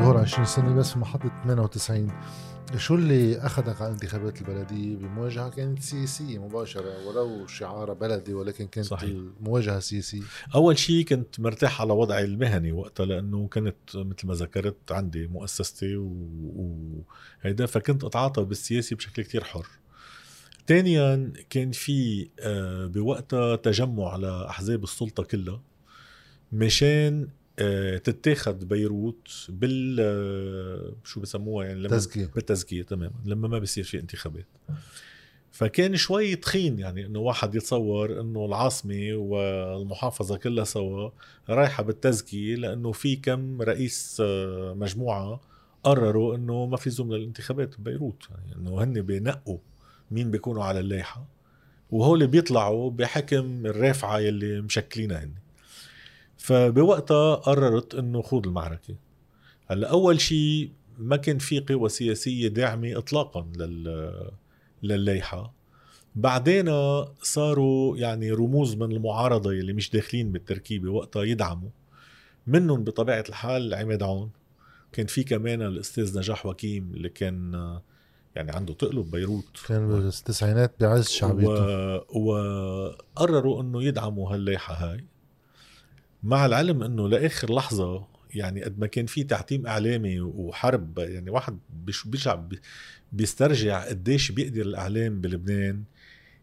ظهور 20 سنة بس في محطه 98 شو اللي أخذك على انتخابات البلدية؟ بمواجهة كانت سياسية مباشرة ولو شعارها بلدي ولكن كانت صحيح. المواجهة سياسية. أول شيء كنت مرتاح على وضعي المهني وقتها لأنه كانت مثل ما ذكرت عندي مؤسستي وهيدا فكنت أتعاطى بالسياسي بشكل كتير حر. ثانيا كان في آه، بوقتها تجمع لاحزاب السلطة كلها مشان تتاخد بيروت بال آه، شو بسموها يعني لما تزكية. بالتزكية تماما لما ما بصير في انتخابات. فكان شوي تخين يعني إنه واحد يتصور إنه العاصمة والمحافظة كلها سوا رايحة بالتزكية لأنه في كم رئيس مجموعة قرروا إنه ما في زوم للانتخابات ببيروت. يعني إنه هن بينقوا مين بيكونوا على اللائحة. وهول بيطلعوا بحكم الرافعة يلي مشكلينها هن فبوقتها قررت إنه خوض المعركة. هلأ أول شيء ما كان في قوى سياسية داعمة اطلاقا لل لللايحه بعدين صاروا يعني رموز من المعارضة يلي مش داخلين بالتركيبة وقتها يدعموا. منهم بطبيعة الحال عماد عون. كان في كمان الأستاذ نجاح وكيم اللي كان يعني عنده تقلب بيروت. كان بالتسعينات بعز شعبيته. و... وقرروا إنه يدعموا هاللايحه هاي. مع العلم إنه لآخر لحظة يعني قد ما كان في تعتيم إعلامي وحرب يعني واحد بيرجع بيسترجع قديش بيقدر الإعلام بلبنان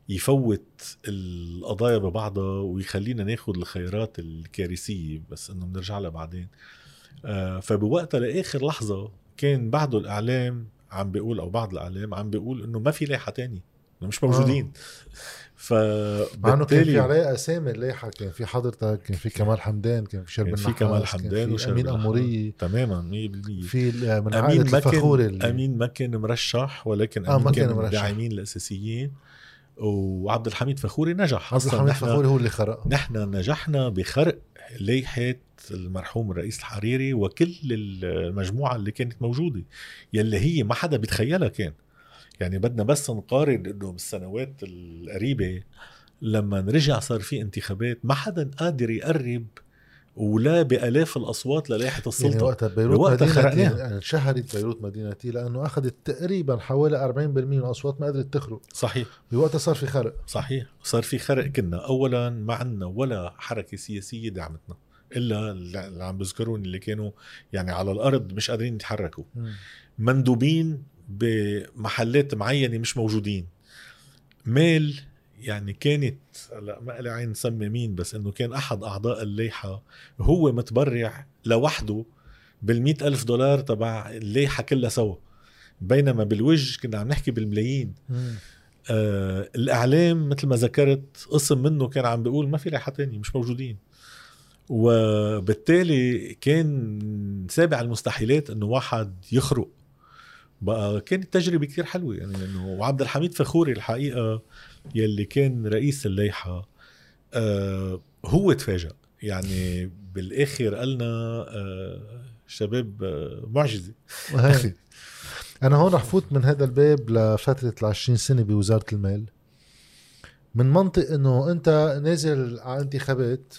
يفوت القضايا ببعضها ويخلينا ناخذ الخيارات الكارثية بس إنه بنرجع لها بعدين. آه فبوقتها لآخر لحظة كان بعده الإعلام عم بيقول أو بعض الإعلام عم بيقول إنه ما في لائحة تانية مش موجودين. آه. ف مع انه كان في عليه اسامي اللائحه كان في حضرتك كان في كمال حمدان كان في شرب في كمال حمدان وشرب أمين اموريه تماما 100% في من أمين ما كان أمين ما كان مرشح ولكن أمين آه ما كان, كان الداعمين الاساسيين وعبد الحميد فخوري نجح. عبد الحميد فخوري هو اللي خرق نحن نجحنا بخرق لائحة المرحوم الرئيس الحريري وكل المجموعة اللي كانت موجودة يلي هي ما حدا بيتخيلها كان. يعني بدنا بس نقارن إنه بالسنوات القريبة لما رجع صار في انتخابات ما حدا قادر يقرب ولا بآلاف الأصوات للائحة السلطة. يعني وقتها بيروت مدينتي يعني شهرت بيروت مدينتي لأنه أخذت تقريبا حوالي 40% من الأصوات ما قدرت تخرق. صحيح. بوقتها صار في خرق. صحيح. صار في خرق كنا. اولا ما عندنا ولا حركة سياسية دعمتنا إلا اللي عم بذكرون اللي كانوا يعني على الأرض مش قادرين يتحركوا. مندوبين بمحلات معينة مش موجودين. ميل يعني كانت هلا ما لي عين نسمي مين بس إنه كان أحد أعضاء الليحه هو متبرع لوحده بال ألف دولار تبع الليحه كلها سوا. بينما بالوجه كنا عم نحكي بالملايين. آه الإعلام مثل ما ذكرت قسم منه كان عم بيقول ما في لائحة تانية مش موجودين. وبالتالي كان سابع المستحيلات إنه واحد يخرق. بقى كانت تجربة كثير حلوة. يعني إنه وعبد الحميد فخوري الحقيقة يلي كان رئيس الليحه آه هو تفاجأ. يعني بالآخر قالنا آه شباب آه معجزة. أنا هون رح فوت من هذا الباب لفترة ال 20 سنة بوزارة المال. من منطق إنه أنت نازل على انتخابات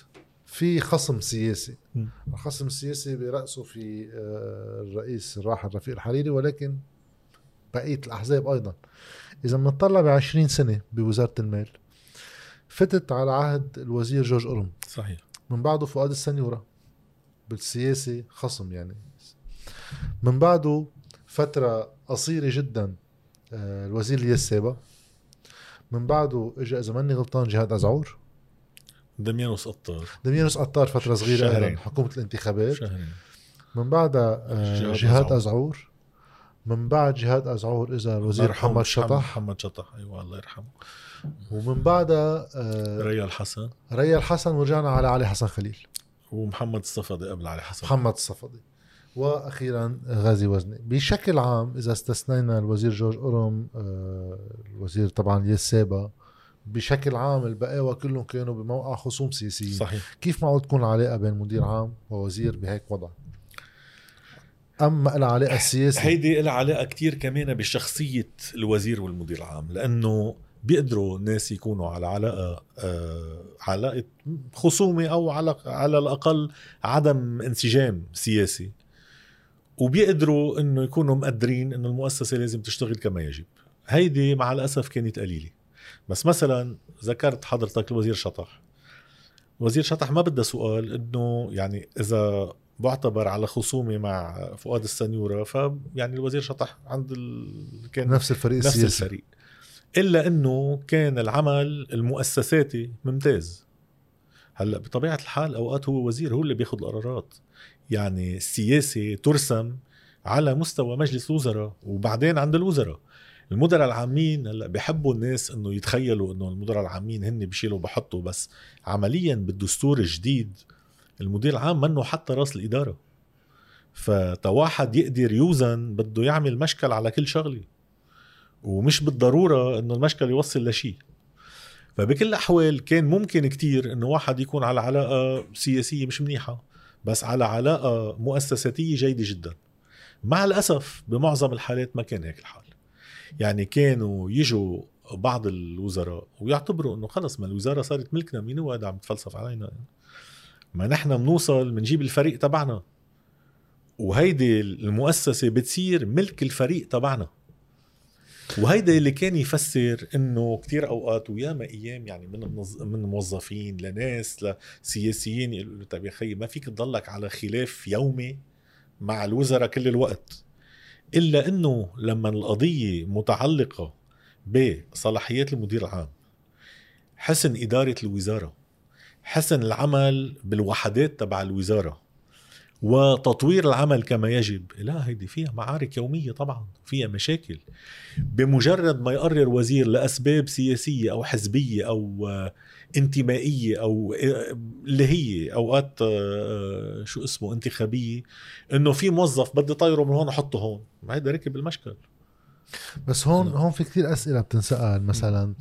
في خصم سياسي. الخصم السياسي برأسه في آه، الرئيس الراحل رفيق الحريري ولكن بقية الأحزاب أيضا. إذا بنطلع ب 20 سنة بوزارة المال فتت على عهد الوزير جورج أورم صحيح. من بعده فؤاد السنيورة بالسياسة خصم يعني. من بعده فترة قصيرة جدا آه، الوزير الياس سابا. من بعده اجى إذا ماني غلطان جهاد أزعور. دميانوس قطار دميانوس قطار فترة صغيرة شهرين. حكومة الانتخابات. شهرين. من بعدها آه، جهاد أزعور. من بعد جهاد أزعور إذا الوزير محمد شطح. محمد شطح. أيوه الله يرحمه. ومن بعدها آه ريا الحسن. ريا الحسن ورجعنا على علي حسن خليل. ومحمد الصفدي قبل علي حسن. محمد الصفدي. وأخيرا غازي وزني. بشكل عام إذا استثنينا الوزير جورج أورم آه الوزير طبعا اليسابا بشكل عام البقاوى كلهم كانوا بموقع خصوم سياسيين صحيح. كيف معقول تكون العلاقه بين مدير عام ووزير بهيك وضع. أما لها علاقة سياسيه هيدي لها علاقة كتير كمان بشخصية الوزير والمدير العام لأنه بيقدروا الناس يكونوا على علاقة آه علاقة خصومه أو على على الأقل عدم انسجام سياسي. وبيقدروا إنه يكونوا مقدرين إنه المؤسسة لازم تشتغل كما يجب. هيدي مع الأسف كانت قليلة. بس مثلا ذكرت حضرتك الوزير شطح. وزير شطح ما بدها سؤال إنه يعني إذا بعتبر على خصومه مع فؤاد السنيورة فيعني الوزير شطح عند ال... كان نفس الفريق نفس السياسي. الفريق. إلا إنه كان العمل المؤسساتي ممتاز. هلأ بطبيعة الحال أوقات هو وزير هو اللي بياخذ القرارات. يعني السياسة ترسم على مستوى مجلس الوزراء وبعدين عند الوزراء. المدراء العامين هلأ بحبوا الناس إنه يتخيلوا إنه المدراء العامين هن بيشيلوا بحطوا بس عمليا بالدستور الجديد المدير العام منه حتى راس الإدارة. فتواحد يقدر يوزن بده يعمل مشكل على كل شغلة ومش بالضرورة إنه المشكل يوصل لشيء فبكل الأحوال كان ممكن كتير إنه واحد يكون على علاقة سياسية مش منيحة بس على علاقة مؤسساتية جيدة جدا. مع الأسف بمعظم الحالات ما كان هيك الحال. يعني كانوا يجوا بعض الوزراء ويعتبروا إنه خلص ما الوزارة صارت ملكنا مين هو عم يتفلسف علينا. ما نحن بنوصل بنجيب الفريق تبعنا. وهيدي المؤسسة بتصير ملك الفريق تبعنا. وهيدا اللي كان يفسر إنه كتير أوقات وياما أيام يعني من. من موظفين لناس لسياسيين يقولوا طيب يا خيي ما فيك تضلك على خلاف يومي مع الوزراء كل الوقت. إلا أنه لما القضية متعلقة بصلاحيات المدير العام حسن إدارة الوزارة حسن العمل بالوحدات تبع الوزارة وتطوير العمل كما يجب. لا هيدي فيها معارك يومية طبعا فيها مشاكل. بمجرد ما يقرر وزير لأسباب سياسية أو حزبية أو انتمائية أو اللي هي أوقات آه، شو اسمه انتخابية إنه في موظف بدي طيره من هون أحطه هون هيدا ركب المشكل. بس هون هون في كثير أسئلة بتنسأل مثلا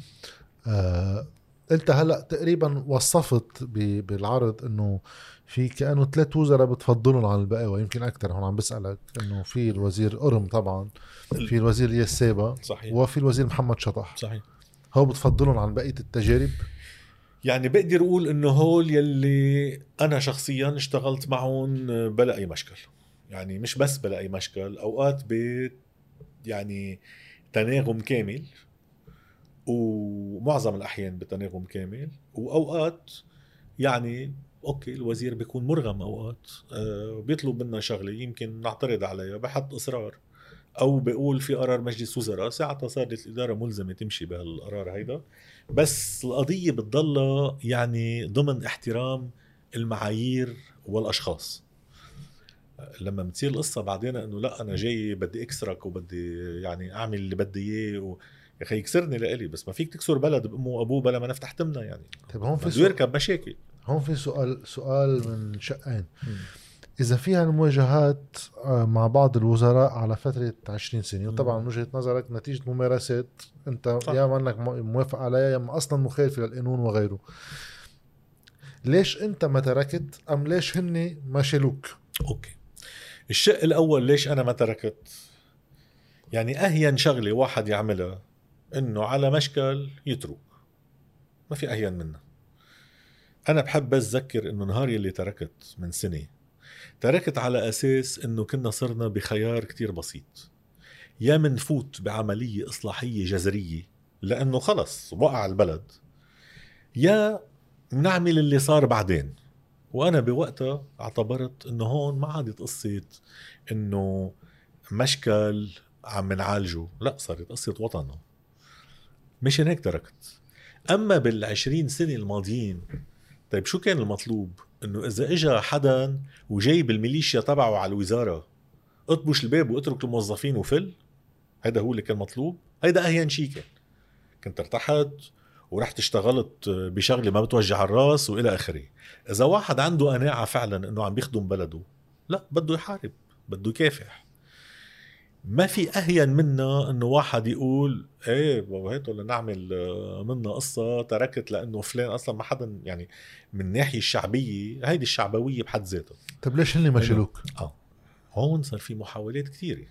آه انت هلا تقريبا وصفت بالعرض إنه في كأنه ثلاث وزراء بتفضلهم على الباقي ويمكن أكثر هون عم بسألك إنه في الوزير قرم طبعا في الوزير الياس سابا صحيح. وفي الوزير محمد شطح. صحيح. هو بتفضلهم عن بقية التجارب؟ يعني بقدر أقول إنه هول يلي أنا شخصيا اشتغلت معهم بلا أي مشكل. يعني مش بس بلا أي مشكل أوقات ب يعني تناغم كامل. ومعظم الأحيان بتناغم كامل وأوقات يعني أوكي الوزير بيكون مرغم أوقات أه بيطلب منا شغلة يمكن نعترض عليها بحط إصرار أو بيقول في قرار مجلس وزراء ساعتها صارت الإدارة ملزمة تمشي بهالقرار هيدا بس القضية بتضلها يعني ضمن احترام المعايير والأشخاص لما بتصير القصة بعدين إنه لا أنا جاي بدي اكسرك وبدي يعني أعمل اللي بدي إياه. يا أخي يكسرني لإلي بس ما فيك تكسر بلد بأمه وأبوه بلا ما نفتح تمنا يعني. طيب هون في يركب مشاكل. هون في سؤال سؤال من شقين. إذا فيها المواجهات آه، مع بعض الوزراء على فترة 20 سنة وطبعا من وجهة نظرك نتيجة ممارسات أنت صح. يا إنك موافق عليها يا أصلا مخالفه للقانون وغيره. ليش أنت ما تركت؟ أم ليش هن ما شالوك؟ أوكي. الشق الأول ليش أنا ما تركت؟ يعني أهين شغلة واحد يعملها إنه على مشكل يترك. ما في أهين منها أنا بحب بس ذكر إنه نهار يلي تركت من سنة تركت على أساس إنه كنا صرنا بخيار كتير بسيط. يا منفوت بعملية إصلاحية جذرية لأنه خلص وقع البلد يا نعمل اللي صار بعدين. وأنا بوقتها اعتبرت إنه هون ما عادت قصة إنه مشكل عم نعالجه لا صارت قصة وطن مشان هيك تركت. أما بالعشرين سنة الماضيين طيب شو كان المطلوب؟ إنه إذا اجى حدا وجايب الميليشيا تبعه على الوزارة اطبش الباب واترك الموظفين وفل؟ هذا هو اللي كان مطلوب؟ هيدا أهين شيء كان. كنت ارتحت ورحت اشتغلت بشغلة ما بتوجع الراس وإلى آخره. إذا واحد عنده قناعة فعلا إنه عم بيخدم بلده لا بده يحارب بده يكافح. ما في أهين منا إنه واحد يقول إيه هيك لنعمل آه، منا قصة تركت لأنه فلان أصلا ما حدا يعني من الناحيه الشعبية هيدي الشعبوية بحد ذاتها. طيب ليش هن ما شالوك؟ آه هون صار في محاولات كثيره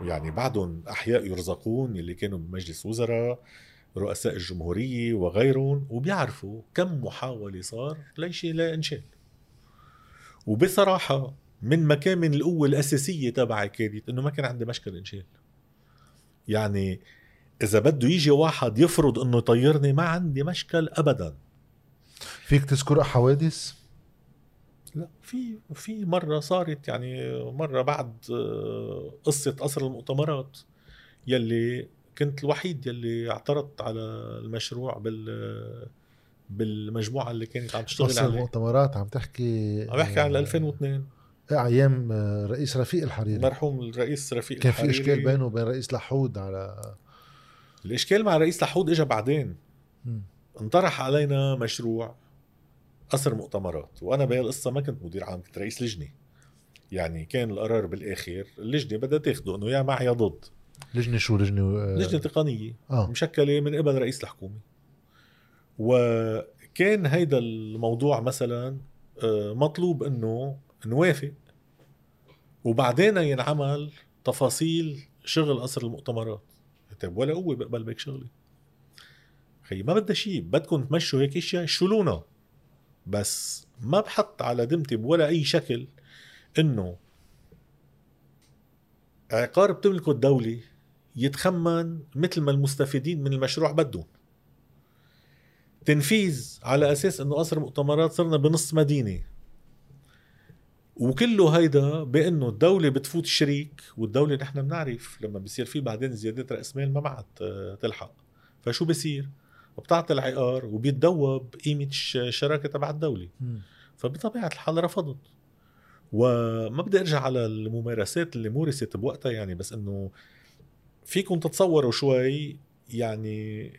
ويعني بعدهم أحياء يرزقون اللي كانوا بمجلس وزراء رؤساء الجمهورية وغيرهم وبيعرفوا كم محاولة صار ليش لا انشال وبصراحة من مكامن القوة الأساسية تبعي كانت إنه ما كان عندي مشكل إنشال. يعني إذا بده يجي واحد يفرض إنه يطيرني ما عندي مشكل أبدا. فيك تذكر حوادث؟ لا في في مرة صارت يعني مرة بعد آه، قصة قصر المؤتمرات يلي كنت الوحيد يلي اعترضت على المشروع بال بالمجموعة اللي كانت عم تشتغل عليه. المؤتمرات عم تحكي عم بحكي عن 2002 إيه، أيام آه، رئيس رفيق الحريري. مرحوم الرئيس رفيق كان في إشكال الحريري. بينه وبين رئيس لحود على الإشكال مع رئيس لحود اجى بعدين. مم. انطرح علينا مشروع قصر مؤتمرات وأنا بهي القصة ما كنت مدير عام كنت رئيس لجنة. يعني كان القرار بالآخر اللجنة بدها تاخده إنه يا مع يا ضد. لجنة شو؟ لجنة آه، لجنة تقنية آه. مشكلة من قبل رئيس الحكومة. وكان هيدا الموضوع مثلا آه، مطلوب إنه نوافق. وبعدين ينعمل تفاصيل شغل قصر المؤتمرات. طيب ولا قوة بقبل بهيك شغلة. خي ما بدها شيء بدكم تمشوا هيك إشياء شلونا. بس ما بحط على دمتي بولا أي شكل إنه عقار بتملكه الدولة يتخمن مثل ما المستفيدين من المشروع بدهم. تنفيذ على أساس إنه قصر مؤتمرات صرنا بنص مدينة. وكله هيدا بأنه الدولة بتفوت شريك والدولة نحن بنعرف لما بصير في بعدين زيادات رأس مال ما بعد آه، تلحق. فشو بصير؟ بتعطي العقار وبيتدوب قيمة الش- الشراكه تبع الدولة. فبطبيعة الحال رفضت. وما بدي أرجع على الممارسات اللي مورست بوقتها يعني بس إنه فيكم تتصوروا شوي يعني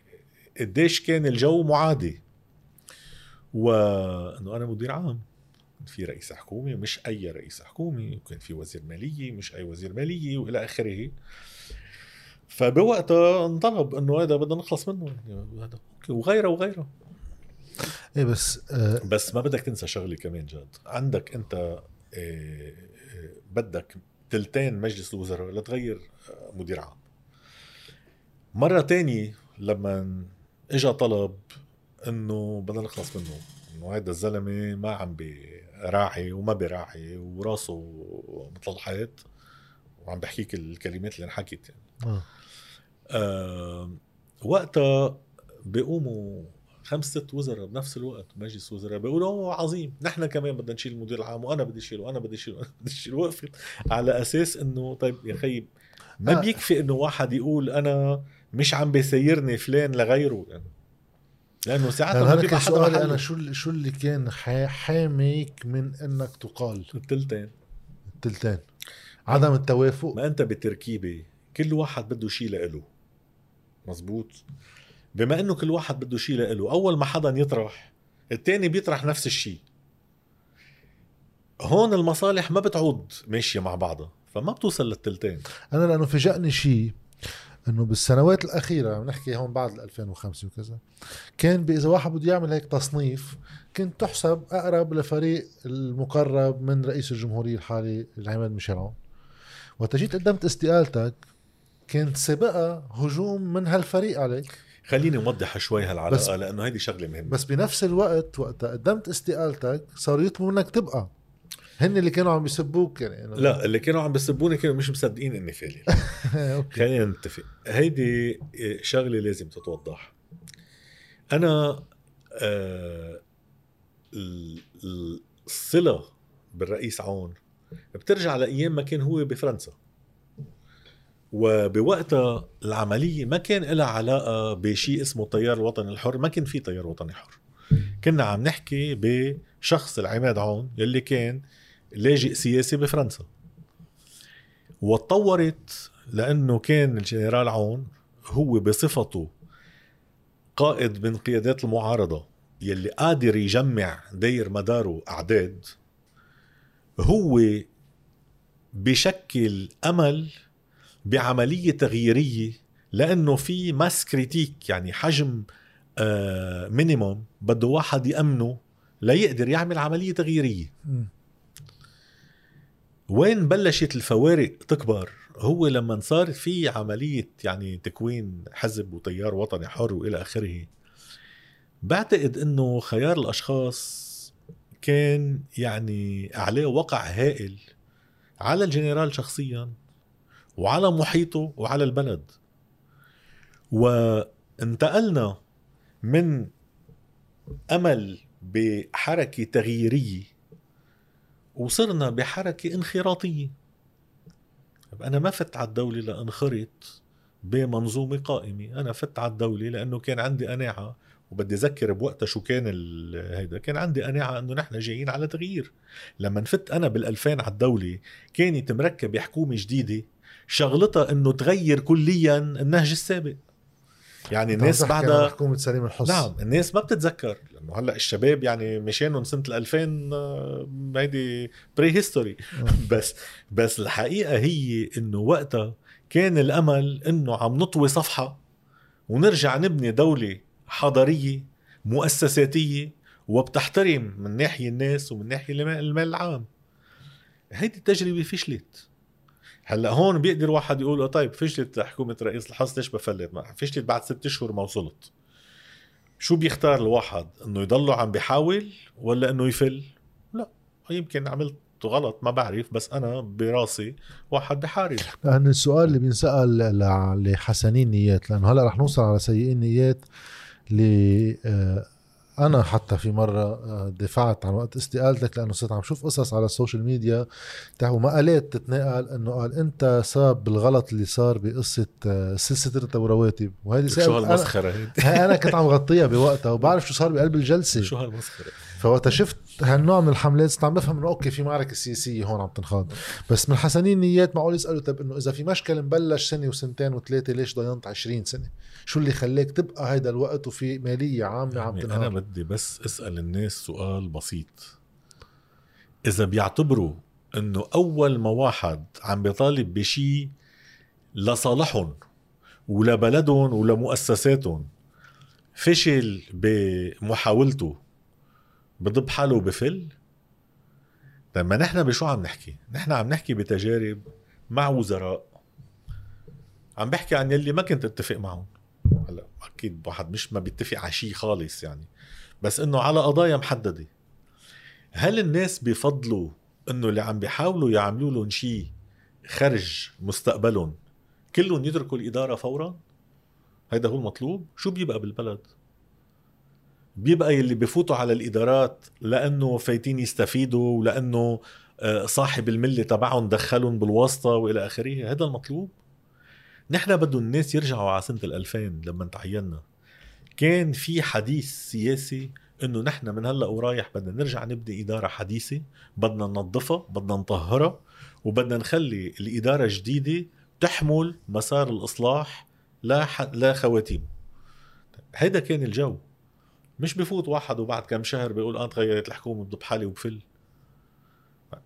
قديش كان الجو معادي. وإنه أنا مدير عام. في رئيس حكومه مش أي رئيس حكومه وكان في وزير مالية مش أي وزير مالية وإلى آخره. فبوقتها انطلب إنه هذا بدنا نخلص منه. هذا وغيره وغيره. إيه بس آه بس ما بدك تنسى شغلة كمان جاد عندك أنت آه، آه، بدك تلتين مجلس الوزراء لتغير آه، مدير عام. مرة تانية لما اجى طلب إنه بدنا نخلص منه إنه هذا الزلمة ما عم بيراعي وما بيراعي وراسه مثل الحيط وعم بحكيك الكلمات اللي انحكت يعني. آه. آه وقتها بيقوموا خمس ست وزراء بنفس الوقت مجلس وزراء بيقولوا "أوه عظيم نحن كمان بدنا نشيل المدير العام وأنا بدي أشيله وأنا بدي أشيله وأنا بدي أشيله وقفت على أساس إنه طيب يا خيي ما آه. بيكفي إنه واحد يقول أنا مش عم بيسيرني فلان لغيره يعني لأنه يعني ما كان حدا سؤالي أنا شو اللي- شو اللي كان حا- حاميك من إنك تقال؟ التلتين. التلتين. عدم التوافق. ما أنت بتركيبة كل واحد بده شيء لإله. مزبوط بما إنه كل واحد بده شيء لإله أول ما حدا يطرح التاني بيطرح نفس الشيء هون المصالح ما بتعود ماشية مع بعضها فما بتوصل للتلتين. أنا لأنه فاجأني شيء إنه بالسنوات الأخيرة عم نحكي هون بعد ال 2005 وكذا كان إذا واحد بده يعمل هيك تصنيف كنت تحسب أقرب لفريق المقرب من رئيس الجمهورية الحالي العماد ميشيلون. وقت جيت قدمت استقالتك كانت سابقها هجوم من هالفريق عليك. خليني اوضح شوي هالعلاقة لأنه هيدي شغلة مهمة. بس بنفس الوقت وقت قدمت استقالتك صاروا يطلبوا منك تبقى. هن اللي كانوا عم يسبوك يعني. إنه- لا اللي كانوا عم بيسبوني كانوا مش مصدقين إني فالي. خلينا نتفق. هيدي شغلة لازم تتوضح. أنا آه ال- ال- الصلة بالرئيس عون بترجع لأيام ما كان هو بفرنسا. وبوقتها العملية ما كان لها علاقة بشيء اسمه التيار الوطني الحر ما كان في تيار وطني حر. كنا عم نحكي بشخص العماد عون يلي كان لاجئ سياسي بفرنسا وتطورت لأنه كان الجنرال عون هو بصفته قائد من قيادات المعارضة يلي قادر يجمع داير مداره أعداد هو بشكل أمل بعملية تغييرية لأنه في masse critique يعني حجم آه minimum بده واحد يأمنه ليقدر يعمل عملية تغييرية. وين بلشت الفوارق تكبر؟ هو لما صار في عملية يعني تكوين حزب وتيار وطني حر وإلى آخره بعتقد أنه خيار الأشخاص كان يعني عليه وقع هائل على الجنرال شخصيا وعلى محيطه وعلى البلد. وانتقلنا من أمل بحركة تغييرية وصرنا بحركة انخراطية. أنا ما فت على الدولة لأنخرط بمنظومة قائمة. أنا فت على الدولة لأنه كان عندي قناعة وبدي أذكر بوقتها شو كان هيدا كان عندي قناعة إنه نحن جايين على تغيير. لما نفت أنا بال2000 على الدولة كانت مركبة حكومة جديدة شغلتها إنه تغير كليا النهج السابق. يعني الناس بعدها حكومه سليم الحص نعم الناس ما بتتذكر. لأنه هلأ الشباب يعني مشانهم سنة ال 2000 آه، هيدي prehistory بس بس الحقيقة هي إنه وقتها كان الأمل إنه عم نطوي صفحة ونرجع نبني دولة حضاريه مؤسساتية وبتحترم من ناحية الناس ومن ناحية المال العام. هيدي التجربة فشلت هلا هون بيقدر واحد يقول طيب فشلت حكومة رئيس الحص ليش بفلت فشلت بعد ست اشهر ما وصلت. شو بيختار الواحد؟ إنه يضله عم بيحاول ولا إنه يفل؟ لا يمكن عملت غلط ما بعرف بس أنا براسي واحد بحارب. لأن السؤال اللي بينسأل لحسنين نيات لأنه هلأ رح نوصل على سيئين نيات اللي آه، أنا حتى في مرة آه، دفعت عن وقت استقالتك لأنه صرت عم شوف قصص على ال social media ومقالات تتنقل إنه قال أنت سبب بالغلط اللي صار بقصة آه، سلسلة رتب ورواتب. وهذه شو هالمسخرة هي أنا كنت عم غطيها بوقتها وبعرف شو صار بقلب الجلسة. شو هالمسخرة؟ فوقتها شفت هالنوع من الحملات صرت عم بفهم إنه أوكي في معركة سياسية هون عم تنخاض. بس من حسنين نيات معقول يسألوا طيب إنه إذا في مشكل مبلش سنة وسنتين وثلاثة ليش ضينت 20 سنة؟ شو اللي خلاك تبقى هيدا الوقت وفي مالية عامة عم يعني تنهار؟ أنا بدي بس أسأل الناس سؤال بسيط. إذا بيعتبروا إنه أول ما واحد عم بيطالب بشيء لصالحهم ولبلدهم ولمؤسساتهم فشل بمحاولته بضب حاله بفل طيب ما نحن بشو عم نحكي؟ نحن عم نحكي بتجارب مع وزراء. عم بحكي عن يلي ما كنت اتفق معهم. هلا أكيد واحد مش ما بيتفق على شيء خالص يعني. بس إنه على قضايا محددة. هل الناس بفضلوا إنه اللي عم بيحاولوا يعملوا لهم شيء خرج مستقبلهم كلهم يتركوا الإدارة فورا؟ هيدا هو المطلوب؟ شو بيبقى بالبلد؟ بيبقى يلي بفوتوا على الإدارات لأنه فايتين يستفيدوا ولأنه آه، صاحب الملة تبعهم دخلهم بالواسطة وإلى آخره. هذا المطلوب. نحن بدو الناس يرجعوا على سنة 2000 لما تعيننا كان في حديث سياسي إنه نحن من هلأ ورايح بدنا نرجع نبني إدارة حديثة بدنا ننظفها بدنا نطهرها وبدنا نخلي الإدارة الجديده تحمل مسار الإصلاح لا ح... لا خواتيم. هيدا كان الجو. مش بفوت واحد وبعد كم شهر بيقول آه تغيرت الحكومة بضب حالي وبفل.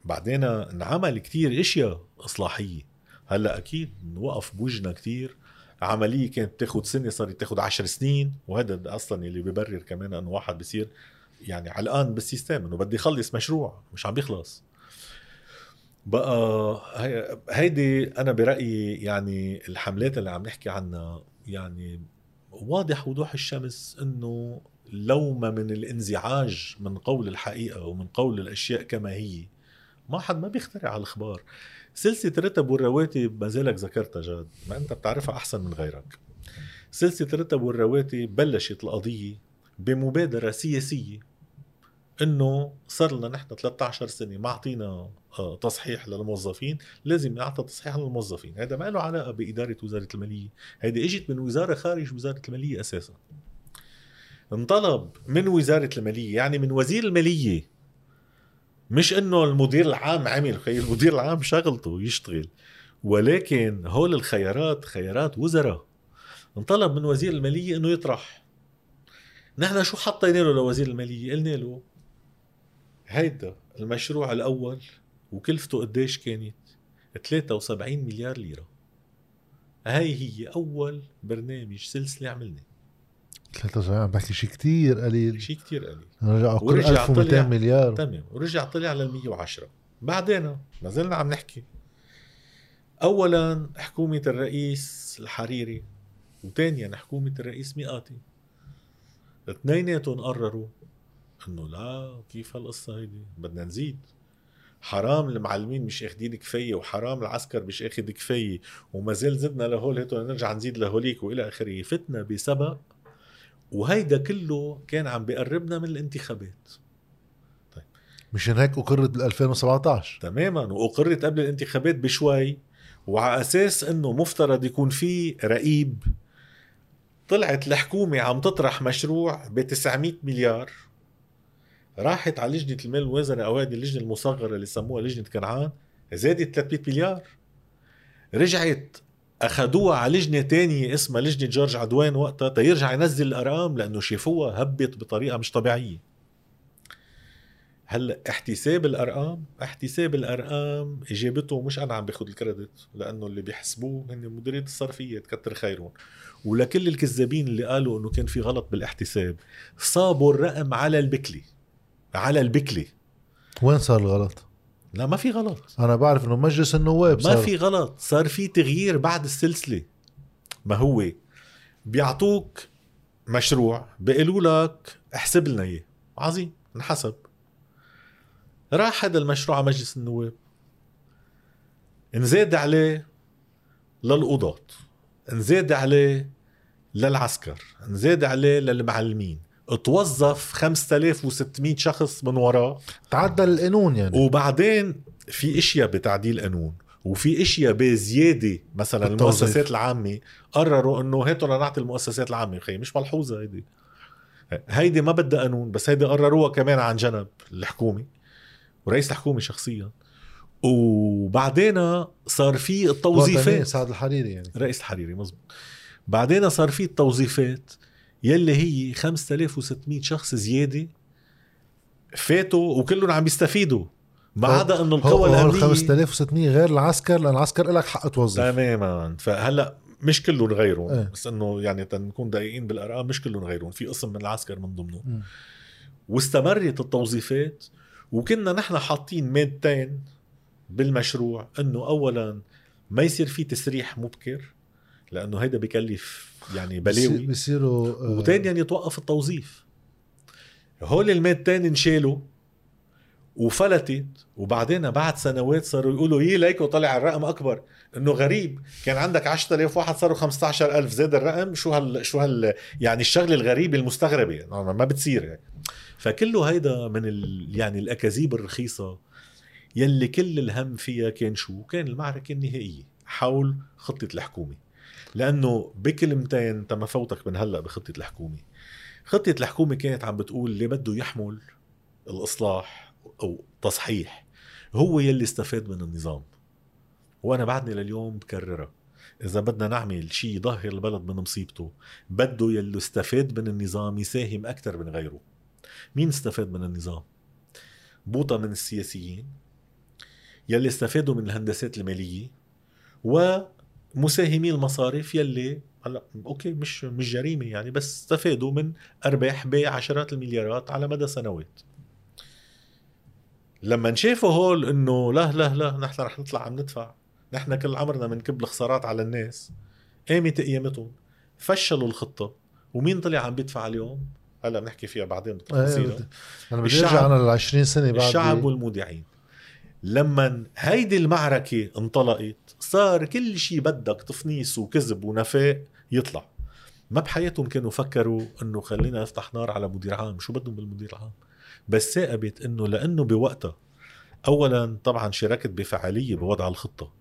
بعدين انعمل كتير إشياء إصلاحية. هلأ أكيد وقف بوجنا كتير. عملية كانت تاخذ سنة صارت تاخذ عشر سنين وهذا أصلا اللي ببرر كمان إنه واحد بصير يعني علقان بالسيستم إنه بدي يخلص مشروع مش عم بيخلص. بقى هيدي أنا برأيي يعني الحملات اللي عم نحكي عنها يعني واضح وضوح الشمس إنه لومة من الانزعاج من قول الحقيقة ومن قول الأشياء كما هي. ما حد ما بيخترع الأخبار سلسلة رتب والرواتب ما زالك ذكرتها جاد ما أنت بتعرفها أحسن من غيرك. سلسلة رتب والرواتب بلشت القضية بمبادرة سياسية إنه صار لنا نحن 13 سنة ما أعطينا آه، تصحيح للموظفين لازم نعطي تصحيح للموظفين. هذا ما له علاقة بإدارة وزارة المالية. هذه إجت من وزارة خارج وزارة المالية أساسا. انطلب من وزارة المالية يعني من وزير المالية. مش إنه المدير العام عمل خي المدير العام شغلته يشتغل. ولكن هول الخيارات خيارات وزراء. انطلب من وزير المالية إنه يطرح. نحن شو حطينا له لوزير المالية؟ قلنا له هيدا المشروع الأول وكلفته قديش كانت؟ 73 مليار ليرة. هاي هي أول برنامج سلسلة عملناه. 73 عم بحكي شيء كثير قليل. شيء كثير قليل. رجع كل 1200 مليار. تمام ورجع طلع لل 110 بعدين ما زلنا عم نحكي. اولا حكومة الرئيس الحريري وثانيا حكومة الرئيس مئاتي. اثنيناتهم قرروا إنه لا كيف هالقصة هيدي؟ بدنا نزيد. حرام المعلمين مش أخدين كفاية وحرام العسكر مش أخد كفاية وما زال زدنا لهول هيتو نرجع نزيد لهوليك وإلى آخره. فتنا بسبق وهيدا كله كان عم بيقربنا من الانتخابات. مشان هيك أقرت بال 2017 تماما وأقرت قبل الانتخابات بشوي وعلى أساس إنه مفترض يكون في رقيب طلعت الحكومة عم تطرح مشروع ب 900 مليار. راحت على لجنة المال والموازنه أو هذه اللجنة المصغرة اللي سموها لجنة كنعان زادت 300 مليار. رجعت أخذوها على لجنة تانية اسمها لجنة جورج عدوان وقتها تيرجع ينزل الارقام لأنه شافوها هبط بطريقة مش طبيعية. هلأ احتساب الأرقام احتساب الأرقام إجابته مش أنا عم باخذ الكريدت لأنه اللي بيحسبوه هن مديرية الصرفية كتر خيرهم. ولكل الكذابين اللي قالوا إنه كان في غلط بالاحتساب صابوا الرقم على البكلي على البكلي. وين صار الغلط؟ لا ما في غلط. أنا بعرف إنه مجلس النواب ما في غلط. صار في تغيير بعد السلسلة. ما هو؟ بيعطوك مشروع بيقولوا لك احسب لنا إياه. عظيم انحسب. راح هذا المشروع على مجلس النواب. انزاد عليه للقضاة. انزاد عليه للعسكر. انزاد عليه للمعلمين. توظف 5600 شخص من وراه تعدل القانون يعني. وبعدين في إشياء بتعديل قانون وفي إشياء بزيادة مثلا بالتوظيف. المؤسسات العامة قرروا إنه هاتوا نعطي المؤسسات العامة. خي مش ملحوظة هيدي. هيدي ما بدها قانون بس هيدي قرروها كمان عن جنب الحكومة ورئيس الحكومة شخصيا. وبعدين صار في التوظيفات. سعد الحريري يعني. رئيس الحريري مزبوط بعدين صار في التوظيفات. يلي هي 5600 شخص زيادة فاتوا وكلهم عم يستفيدوا ما عدا إنه القوى الامنيه 5600 غير العسكر لأن العسكر لك حق توظف تماما فهلأ مش كلهم غيرهم إيه. بس إنه يعني تنكون دقيقين بالأرقام مش كلهم غيرهم في قسم من العسكر من ضمنهم. واستمرت التوظيفات وكنا نحن حاطين مادتين بالمشروع إنه اولا ما يصير في تسريح مبكر لأنه هيدا بكلف يعني بلاوي. بصيروا آه، وثانيا يتوقف التوظيف. هول المادتين انشالوا وفلتت وبعدين بعد سنوات صاروا يقولوا يي ليكو طلع الرقم أكبر. إنه غريب. كان عندك 10000 واحد صاروا 15000 زاد الرقم شو هال شو هال يعني الشغلة الغريبة المستغربة. يعني ما بتصير يعني فكله هيدا من ال يعني الأكاذيب الرخيصة يلي كل الهم فيها كان شو؟ كان المعركة النهائية حول خطة الحكومة. لأنه بكلمتين تم فوتك من هلأ بخطة الحكومة. خطة الحكومة كانت عم بتقول اللي بده يحمل الإصلاح أو تصحيح. هو يلي استفاد من النظام. وأنا بعدني لليوم بكررها. إذا بدنا نعمل شيء يظهر البلد من مصيبته بده يلي استفاد من النظام يساهم أكثر من غيره. مين استفاد من النظام؟ بوطة من السياسيين يلي استفادوا من الهندسات المالية ومساهمي المصارف يلي هلا أوكي مش مش جريمة يعني بس استفادوا من أرباح بعشرات المليارات على مدى سنوات. لما شافوا هول إنه لا لا لا نحن رح نطلع عم ندفع نحن كل عمرنا بنكب الخسارات على الناس قامت قيامتهم فشلوا الخطة. ومين طلع عم بيدفع اليوم؟ هلا بنحكي فيها بعدين آه، بالتفاصيل. بدي- أنا بدي أرجع أنا لل 20 سنة بعد الشعب والمودعين. لما هيدي المعركة انطلقت صار كل شيء بدك تفنيس وكذب ونفاق يطلع. ما بحياتهم كانوا فكروا إنه خلينا نفتح نار على مدير عام. شو بدهم بالمدير العام بس ثاقبت إنه لأنه بوقتها اولا طبعا شاركت بفعالية بوضع الخطة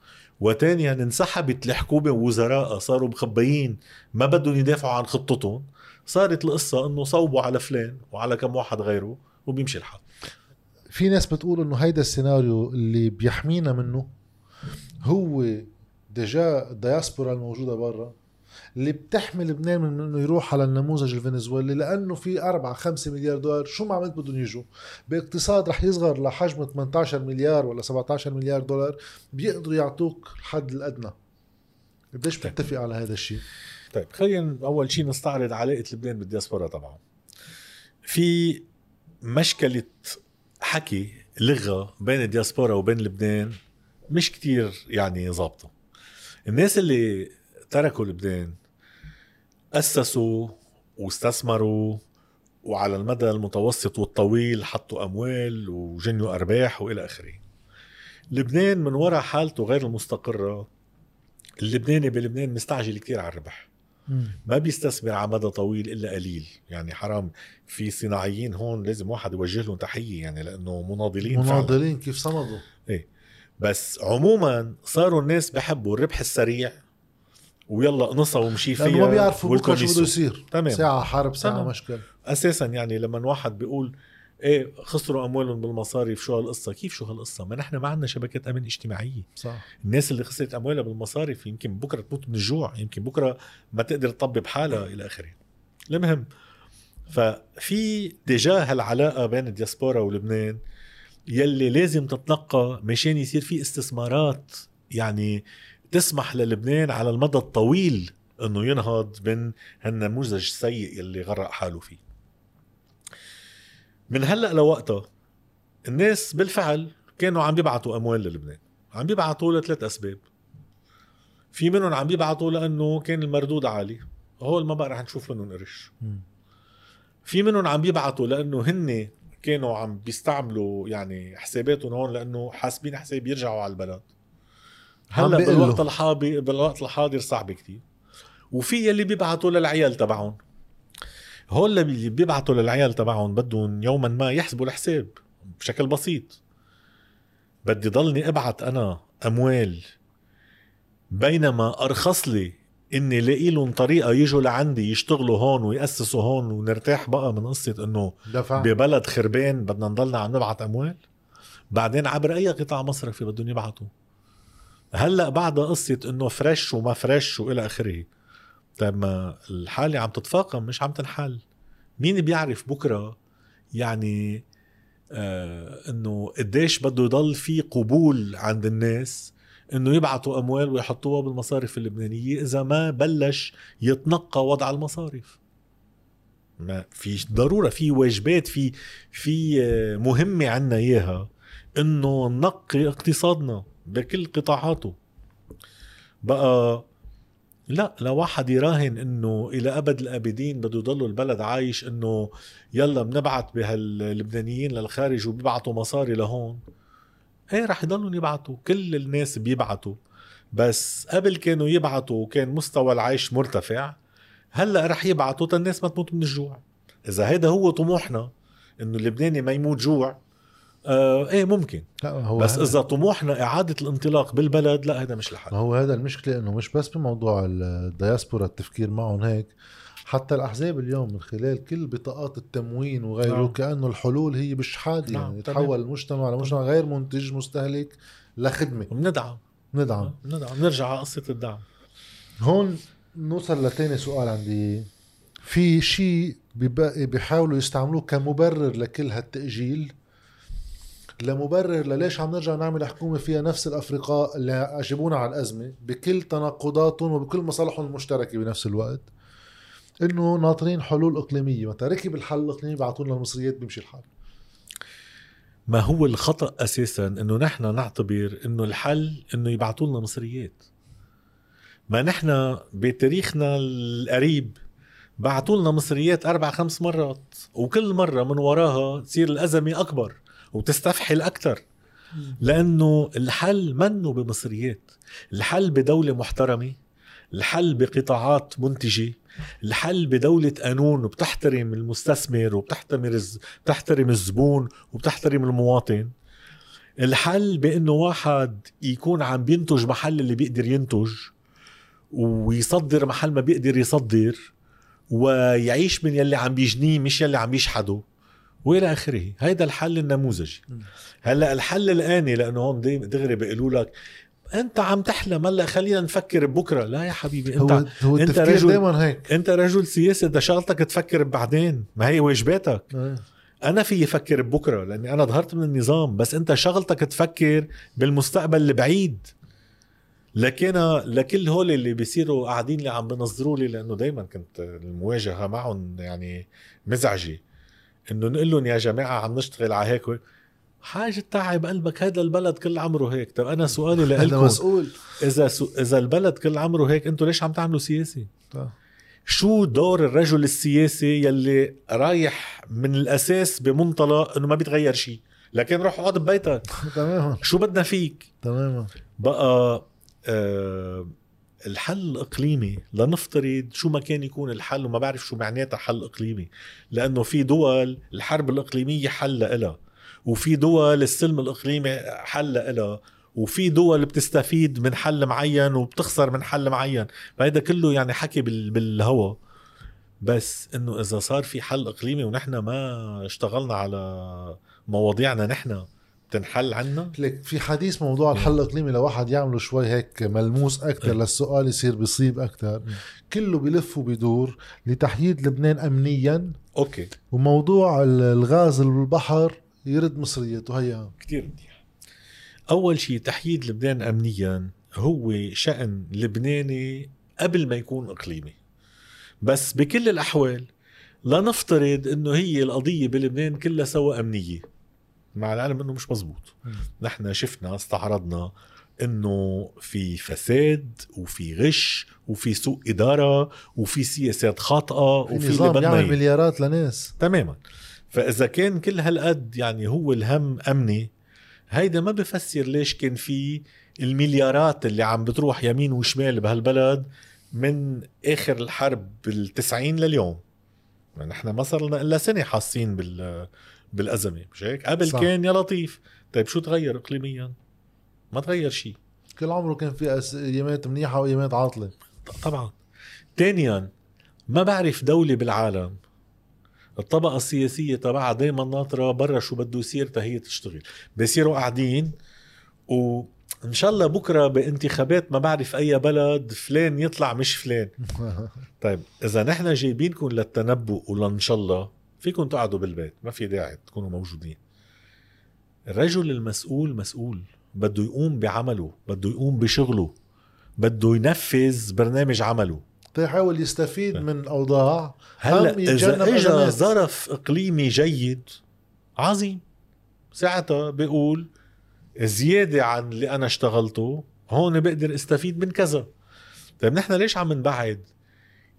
وثانيا انسحبت الحكومة ووزرائها صاروا مخبيين ما بدهم يدافعوا عن خطتهم. صارت القصة إنه صوبوا على فلان وعلى كم واحد غيره وبيمشي الحال. في ناس بتقول إنه هيدا السيناريو اللي بيحمينا منه هو ديجا الدياسبورا الموجودة برا اللي بتحمي لبنان من إنه يروح على النموذج الفنزويلي لأنه في 4 5 مليار دولار. شو ما عملت بدهم يجوا؟ باقتصاد رح يصغر لحجم 18 مليار ولا 17 مليار دولار بيقدروا يعطوك الحد الأدنى. قديش بتتفق على هذا الشيء؟ طيب خلينا أول شيء نستعرض علاقة لبنان بالدياسبورا طبعا. في مشكلة حكي لغة بين الدياسبورا وبين لبنان مش كتير يعني ظابطة. الناس اللي تركوا لبنان أسسوا واستثمروا وعلى المدى المتوسط والطويل حطوا أموال وجنوا أرباح وإلى آخره. لبنان من وراء حالته غير المستقرة. اللبناني بلبنان مستعجل كتير على الربح. ما بيستثمر على مدى طويل إلا قليل. يعني حرام في صناعيين هون لازم واحد يوجه لهم تحية يعني لأنه مناضلين فعلاً. مناضلين كيف صمدوا؟ بس عموما صاروا الناس بحبوا الربح السريع ويلا قنصها ومشي فيها لأنه ما بيعرفوا بكرة شو. بده يصير. تمام. ساعة حرب ساعة تمام. مشكل أساسا يعني لما واحد بيقول إيه خسروا أموالهم بالمصاريف شو هالقصة؟ كيف شو هالقصة؟ ما نحن ما عندنا شبكات أمن اجتماعية. صح. الناس اللي خسرت أموالها بالمصاريف يمكن بكرة تموت من الجوع يمكن بكرة ما تقدر تطبب حالها إلى آخره. المهم ففي تجاه العلاقه بين الدياسبورا ولبنان يلي لازم تتنقى مشان يصير في استثمارات يعني تسمح للبنان على المدى الطويل إنه ينهض من هالنموذج السيء يلي غرق حاله فيه. من هلأ لوقتها الناس بالفعل كانوا عم بيبعتوا أموال للبنان عم بيبعتوا لثلاث أسباب. في منهم عم بيبعتوا لأنه كان المردود عالي هول ما بقى رح نشوف منهم قرش. في منهم عم بيبعتوا لأنه هن كانوا عم بيستعملوا يعني حساباتهم هون لأنه حاسبين حساب يرجعوا على البلد. هلأ. بالوقت الحاضر بالوقت الحاضر صعب كتير. وفي يلي بيبعتوا للعيال تبعهم. هول اللي بيبعتوا للعيال تبعهم بدهم يوما ما يحسبوا الحساب بشكل بسيط. بدي ضلني أبعت أنا أموال بينما أرخص لي إني لاقي لهم طريقة يجوا لعندي يشتغلوا هون ويأسسوا هون ونرتاح بقى من قصة إنه ببلد خربان بدنا نضلنا عم نبعت أموال. بعدين عبر أي قطاع مصرفي بدهم يبعتوا هلأ بعد قصة إنه فريش وما فريش وإلى آخره. طيب ما الحالة عم تتفاقم مش عم تنحل. مين بيعرف بكرة يعني آه إنه قديش بده يضل في قبول عند الناس؟ إنه يبعتوا أموال ويحطوها بالمصارف اللبنانية إذا ما بلش يتنقى وضع المصارف ما في ضرورة في واجبات في في آه، مهمة عنا إياها إنه نقي اقتصادنا بكل قطاعاته. بقى لا لو واحد يراهن إنه إلى أبد الأبدين بده يضل البلد عايش إنه يلا بنبعت بهاللبنانيين للخارج وبيبعتوا مصاري لهون. إيه رح يضلوا يبعتوا. كل الناس بيبعتوا. بس قبل كانوا يبعتوا وكان مستوى العيش مرتفع. هلأ رح يبعتوا تا الناس ما تموت من الجوع. إذا هيدا هو طموحنا إنه اللبناني ما يموت جوع آه إيه ممكن. هو بس هذا- إذا طموحنا إعادة الانطلاق بالبلد لا هذا مش الحل هو هذا المشكلة إنه مش بس بموضوع الدياسبورا التفكير معهم هيك. حتى الأحزاب اليوم من خلال كل بطاقات التموين وغيره نعم. كأنه الحلول هي بالشحاده نعم، يعني. يتحول المجتمع لمجتمع غير منتج مستهلك لخدمة. بندعم. ندعم بندعم. نرجع على قصة الدعم. هون نوصل لتاني سؤال عندي. في شيء بيحاولوا يستعملوه كمبرر لكل هالتأجيل؟ لمبرر لليش عم نرجع نعمل حكومة فيها نفس الأفرقاء اللي أجبونا على الأزمة بكل تناقضاتهم وبكل مصالحهم المشتركة بنفس الوقت؟ إنه ناطرين حلول إقليمية. متى ركب الحل الإقليمي بعطونا المصريات بيمشي الحال. ما هو الخطأ أساسا إنه نحن نعتبر إنه الحل إنه يبعثوا لنا مصريات ما نحن بتاريخنا القريب بعثوا لنا مصريات أربع خمس مرات وكل مرة من وراها تصير الأزمة أكبر وتستفحل أكثر لأنه الحل منه بمصريات. الحل بدولة محترمة. الحل بقطاعات منتجة الحل بدولة قانون وبتحترم المستثمر وبتحترم بتحترم الزبون وبتحترم المواطن. الحل بإنه واحد يكون عم بينتج محل اللي بيقدر ينتج ويصدر محل ما بيقدر يصدر ويعيش من يلي عم بيجنيه مش يلي عم يشحده وإلى آخره. هيدا الحل النموذجي هلأ الحل الآني لأنه هون دغري بيقولوا لك انت عم تحلم. هلا خلينا نفكر ببكره لا يا حبيبي انت هو هو التفكير رجل- دائما هيك. انت رجل سياسي ده شغلتك تفكر بعدين. ما هي واجباتك إيه. أنا في أفكر ببكره لأني أنا ظهرت من النظام. بس أنت شغلتك تفكر بالمستقبل البعيد. لكن لكل هول اللي بيصيروا قاعدين اللي عم بنظروا لي لأنه دائما كنت المواجهة معهم يعني مزعجة. إنه نقول لهم يا جماعة عم نشتغل على هيك حاجة تعب قلبك هذا البلد كل عمره هيك. طب أنا سؤالي هذا لكم مسؤول. إذا سو... إذا البلد كل عمره هيك أنتوا ليش عم تعملوا سياسي؟ طيب. شو دور الرجل السياسي يلي رايح من الأساس بمنطلق إنه ما بيتغير شيء لكن روح اقعد ببيتك. تماما. شو بدنا فيك؟ تماما. بقى آه الحل الاقليمي لنفترض شو ما كان يكون الحل وما بعرف شو معناتها حل إقليمي. لأنه في دول الحرب الإقليمية حل لها. وفي دول السلم الإقليمي حل لها وفي دول بتستفيد من حل معين وبتخسر من حل معين. فهذا كله يعني حكي بال- بالهوا. بس إنه إذا صار في حل إقليمي ونحن ما اشتغلنا على مواضيعنا نحن بتنحل عنا؟ لك في حديث موضوع الحل الإقليمي لو واحد يعمله شوي هيك ملموس أكثر إيه. للسؤال يصير بيصيب أكثر مم. كله بلف وبيدور لتحييد لبنان امنيا. أوكي. وموضوع ال- الغاز اللي بالبحر يرد مصريته هيا. كتير منيح. أول شيء تحييد لبنان امنيا هو شأن لبناني قبل ما يكون إقليمي. بس بكل الأحوال لا نفترض إنه هي القضية بلبنان كلها سوا أمنية. مع العلم إنه مش مزبوط. نحن شفنا استعرضنا إنه في فساد وفي غش وفي سوء إدارة وفي سياسات خاطئة في وفي نظام يعمل. مليارات لناس. تماما. فإذا كان كل هالقد يعني هو الهم أمني هيدا ما بفسر ليش كان في المليارات اللي عم بتروح يمين وشمال بهالبلد من آخر الحرب بالتسعين لليوم. يعني نحن ما صار لنا إلا سنة حاسين بال بالأزمة مش هيك؟ قبل صح. كان يا لطيف. طيب شو تغير اقليميا؟ ما تغير شيء كل عمره كان في أس- ايامات منيحة وايامات عاطلة. طبعا. ثانيا ما بعرف دولة بالعالم الطبقة السياسية تبعها دايما ناطرة برا شو بده يصير تهي تشتغل. بيصيروا قاعدين وإن شاء الله بكرة بانتخابات ما بعرف أي بلد فلان يطلع مش فلان. طيب إذا نحن جايبينكم للتنبؤ ولإن شاء الله فيكم تقعدوا بالبيت ما في داعي تكونوا موجودين. الرجل المسؤول مسؤول بده يقوم بعمله بده يقوم بشغله بده ينفذ برنامج عمله. يحاول يستفيد من أوضاع هلأ إذا اجى. ظرف إقليمي جيد عظيم. ساعتها بيقول زيادة عن اللي أنا اشتغلته هون بقدر استفيد من كذا. طيب نحن ليش عم نبعد؟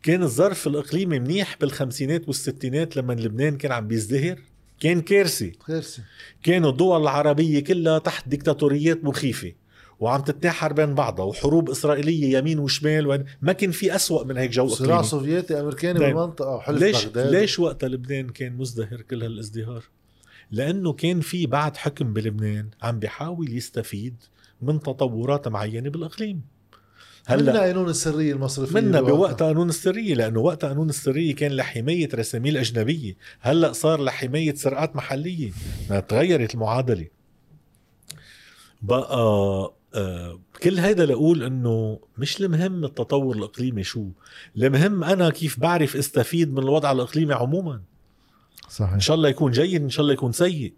كان الظرف الإقليمي منيح بالخمسينات والستينات لما لبنان كان عم بيزدهر؟ كان كارثه كارثه كانوا الدول العربية كلها تحت ديكتاتوريات مخيفة وعم تتناحر بين بعضها وحروب إسرائيلية يمين وشمال وين؟ ما كان في أسوأ من هيك جو صراع سوفيتي أمريكاني دايما. بالمنطقة وحلف ليش بغداد. ليش وقتها لبنان كان مزدهر كل هالازدهار؟ لأنه كان في بعد حكم بلبنان عم بيحاول يستفيد من تطورات معينة بالإقليم. هلأ هلا قانون السرية المصرفية منا. بوقت قانون السرية لأنه وقت قانون السرية كان لحماية رساميل أجنبية. هلأ صار لحماية سرقات محلية ما تغيرت المعادلة. بقى آه كل هيدا لأقول إنه مش المهم التطور الإقليمي شو المهم أنا كيف بعرف أستفيد من الوضع الإقليمي عموما. إن صحيح شاء الله يكون جيد إن شاء الله يكون سيء.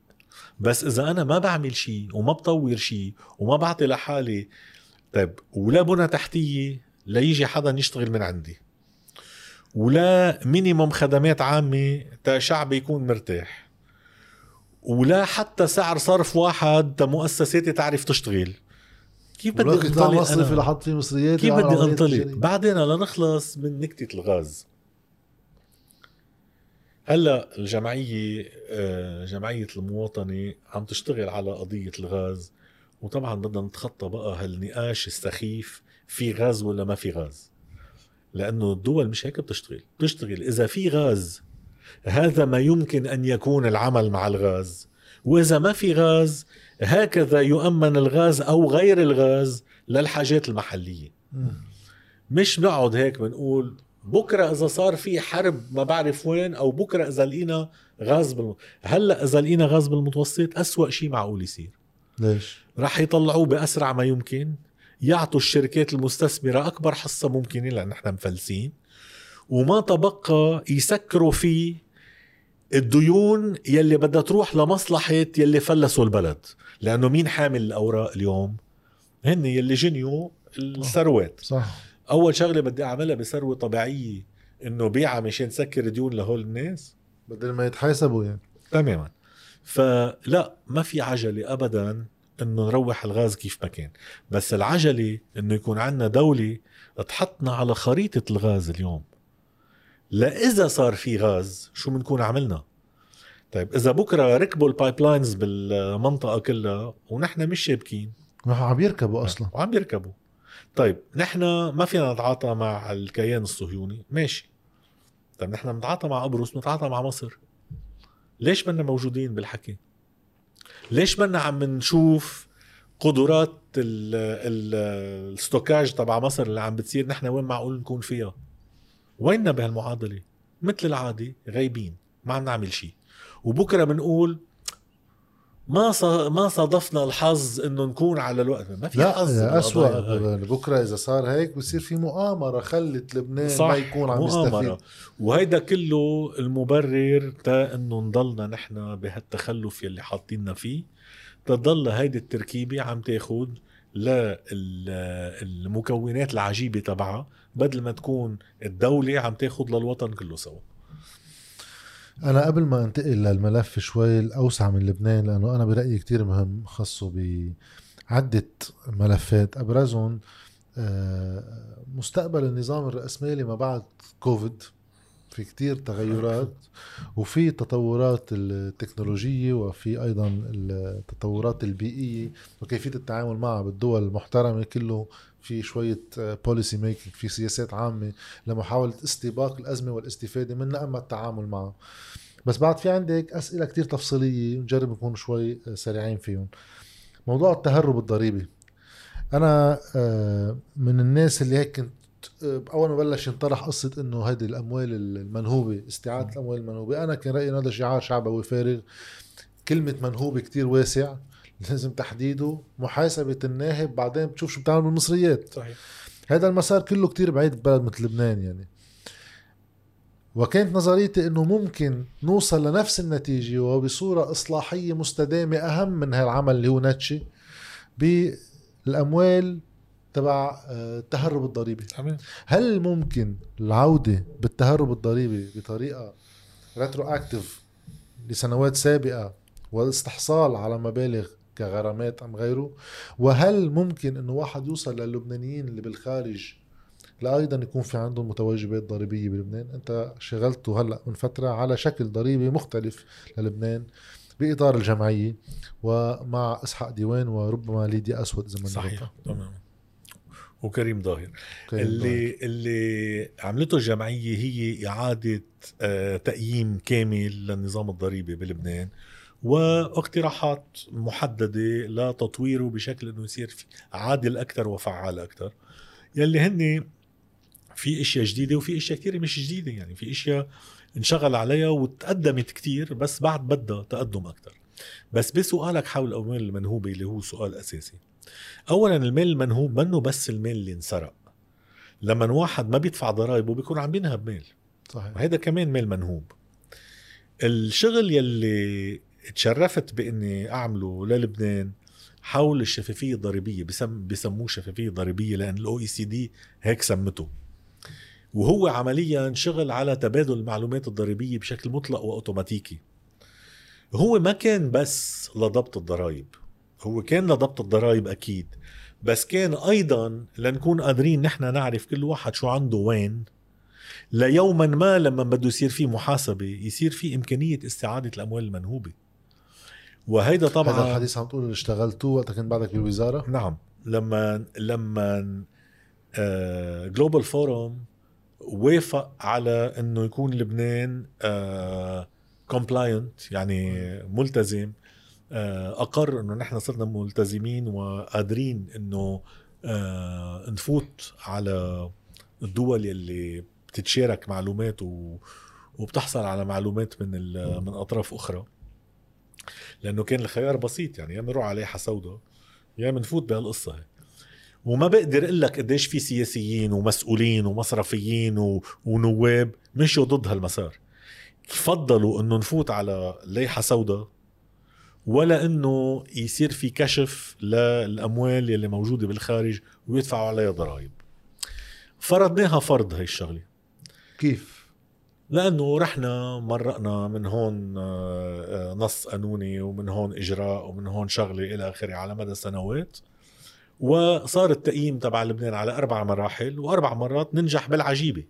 بس إذا أنا ما بعمل شيء وما بطور شيء وما بعطي لحالي طيب ولا بنى تحتية ليجي حدا يشتغل من عندي. ولا مينيموم خدمات عامة تا شعبي يكون مرتاح. ولا حتى سعر صرف واحد تا مؤسساتي تعرف تشتغل. كيف بدي أنطلق مصرفي أنا؟ لحط فيه مصريات كيف بدي أنطلق. بعدين لنخلص من نكتة الغاز هلا الجمعية آه، جمعية المواطنة عم تشتغل على قضية الغاز وطبعا بدنا نتخطى بقى هالنقاش السخيف في غاز ولا ما في غاز لأنه الدول مش هيك بتشتغل بتشتغل إذا في غاز هذا ما يمكن أن يكون العمل مع الغاز وإذا ما في غاز هكذا يؤمن الغاز أو غير الغاز للحاجات المحلية مم. مش بنقعد هيك بنقول بكرة إذا صار في حرب ما بعرف وين أو بكرة إذا لقينا غاز بالم... هلأ إذا لقينا غاز بالمتوسط أسوأ شيء معقول يصير ليش؟ رح يطلعوه بأسرع ما يمكن يعطوا الشركات المستثمرة أكبر حصة ممكنه لأن نحن مفلسين وما تبقى يسكروا فيه الديون يلي بدها تروح لمصلحة يلي فلسوا البلد. لأنه مين حامل الأوراق اليوم؟ هن يلي جنيوا الثروات. صح. أول شغلة بدي أعملها بثروة طبيعية إنه بيعها مشان سكر ديون لهول الناس. بدل ما يتحاسبوا يعني. تماما. فلا ما في عجلة ابدا إنه نروح الغاز كيف ما كان. بس العجلة إنه يكون عندنا دولة تحطنا على خريطة الغاز اليوم. لا اذا صار في غاز شو بنكون عملنا؟ طيب إذا بكرة ركبوا ال pipelines بالمنطقة كلها ونحن مش شابكين. عم يركبوا أصلا. وعم يركبوا. طيب نحن ما فينا نتعاطى مع الكيان الصهيوني. ماشي. طيب نحن بنتعاطى مع قبرص بنتعاطى مع مصر. ليش بدنا موجودين بالحكي؟ ليش بدنا عم نشوف قدرات الستوكاج تبع مصر اللي عم بتصير نحن وين معقول نكون فيها؟ ويننا بهالمعادله مثل العادي غايبين ما عم نعمل شيء وبكرة بنقول ما ما صادفنا الحظ إنه نكون على الوقت. ما في لا حظ اسوء بكرة إذا صار هيك بصير في مؤامرة. خلت لبنان صح ما يكون عم يستفيد. وهيدا كله المبرر تا إنه نضلنا نحن بهالتخلف يلي حاطيننا فيه. تضل هيدي التركيبة عم تاخد للمكونات العجيبة تبعها بدل ما تكون الدولة عم تاخد للوطن كله سوا. أنا قبل ما انتقل للملف شوي الأوسع من لبنان لأنه أنا برأيي كتير مهم خاصه بعدة ملفات. أبرزهم آه، مستقبل النظام الرأسمالي ما بعد كوفيد. في كتير تغيرات وفي تطورات التكنولوجية وفي أيضا التطورات البيئية وكيفية التعامل معها بالدول المحترمة كله. في شوية policy making في سياسات عامة لمحاولة استباق الأزمة والاستفادة منها أما التعامل معها. بس بعد في عندك أسئلة كتير تفصيلية نجرب نكون شوي سريعين فيهم. موضوع التهرب الضريبي. أنا آه، من الناس اللي هيك كنت أول ما بلش ينطرح قصة إنه هذه الأموال المنهوبة استعاده الأموال المنهوبة أنا كان رأيي هذا شعار شعبوي فارغ. كلمة منهوبة كتير واسع لازم تحديده محاسبة الناهب بعدين بتشوف شو بتعمل بالمصريات. صحيح. هذا المسار كله كتير بعيد ببلد مثل لبنان يعني. وكانت نظريتي إنه ممكن نوصل لنفس النتيجة وبصورة إصلاحية مستدامة أهم من هالعمل اللي هو ناتشي بالأموال تبع آه، التهرب الضريبي. أمين. هل ممكن العودة بالتهرب الضريبي بطريقة retroactive لسنوات سابقة والاستحصال على مبالغ كغرامات أم غيره؟ وهل ممكن إنه واحد يوصل للبنانيين اللي بالخارج لا أيضا يكون في عندهم متوجبات ضريبية بلبنان؟ أنت شغلته هلأ من فترة على شكل ضريبي مختلف للبنان باطار الجمعية ومع إسحاق ديوان وربما ليديا أسود اذا ما صحيح تمام وكريم ظاهر. اللي ظاهر. اللي عملته الجمعية هي إعادة آه، تقييم كامل للنظام الضريبي بلبنان واقتراحات محددة لتطويره بشكل إنه يصير عادل أكثر وفعال أكثر يلي هن في أشياء جديدة وفي أشياء كثيره مش جديدة يعني. في أشياء انشغل عليها وتقدمت كتير بس بعد بدها تقدم أكثر بس بسؤالك حول الاموال المنهوبة اللي هو سؤال أساسي. اولا المال المنهوب منه بس المال اللي انسرق. لما واحد ما بيدفع ضرائبه بيكون عم بينهب مال صحيح. وهذا كمان مال منهوب. الشغل يلي تشرفت بإني أعمله للبنان حول الشفافية الضريبية بسم بسموه شفافية ضريبية لأن ال OECD هيك سمته. وهو عمليا شغل على تبادل المعلومات الضريبية بشكل مطلق وأوتوماتيكي. هو ما كان بس لضبط الضرائب. هو كان لضبط الضرائب أكيد بس كان أيضا لنكون قادرين نحن نعرف كل واحد شو عنده وين. ليوما ما لما بده يصير في محاسبة يصير في إمكانية استعادة الأموال المنهوبة. وهيدا طبعا هذا الحديث عم تقول اشتغلتوه وقت كنت بعدك بالوزارة؟ نعم لما لما Global Forum وافق على إنه يكون لبنان compliant آه، يعني ملتزم. آه، أقر إنه نحن صرنا ملتزمين وقادرين إنه آه، نفوت على الدول يلي بتتشارك معلومات وبتحصل على معلومات من من أطراف أخرى. لأنه كان الخيار بسيط يعني يا بنروح على سوداء يا بنفوت بهالقصة هي وما بقدر أقول لك قديش في سياسيين ومسؤولين ومصرفيين و... ونواب مشوا ضد هالمسار. فضلوا إنه نفوت على ليحه سوداء ولا إنه يصير في كشف للأموال يلي موجودة بالخارج ويدفعوا عليها ضرائب. فرضناها فرض هاي الشغلة. كيف؟ لأنه رحنا مرقنا من هون آه، نص قانوني ومن هون إجراء ومن هون شغلة إلى آخره على مدى سنوات. وصار التقييم تبع لبنان على أربع مراحل وأربع مرات ننجح بالعجيبة.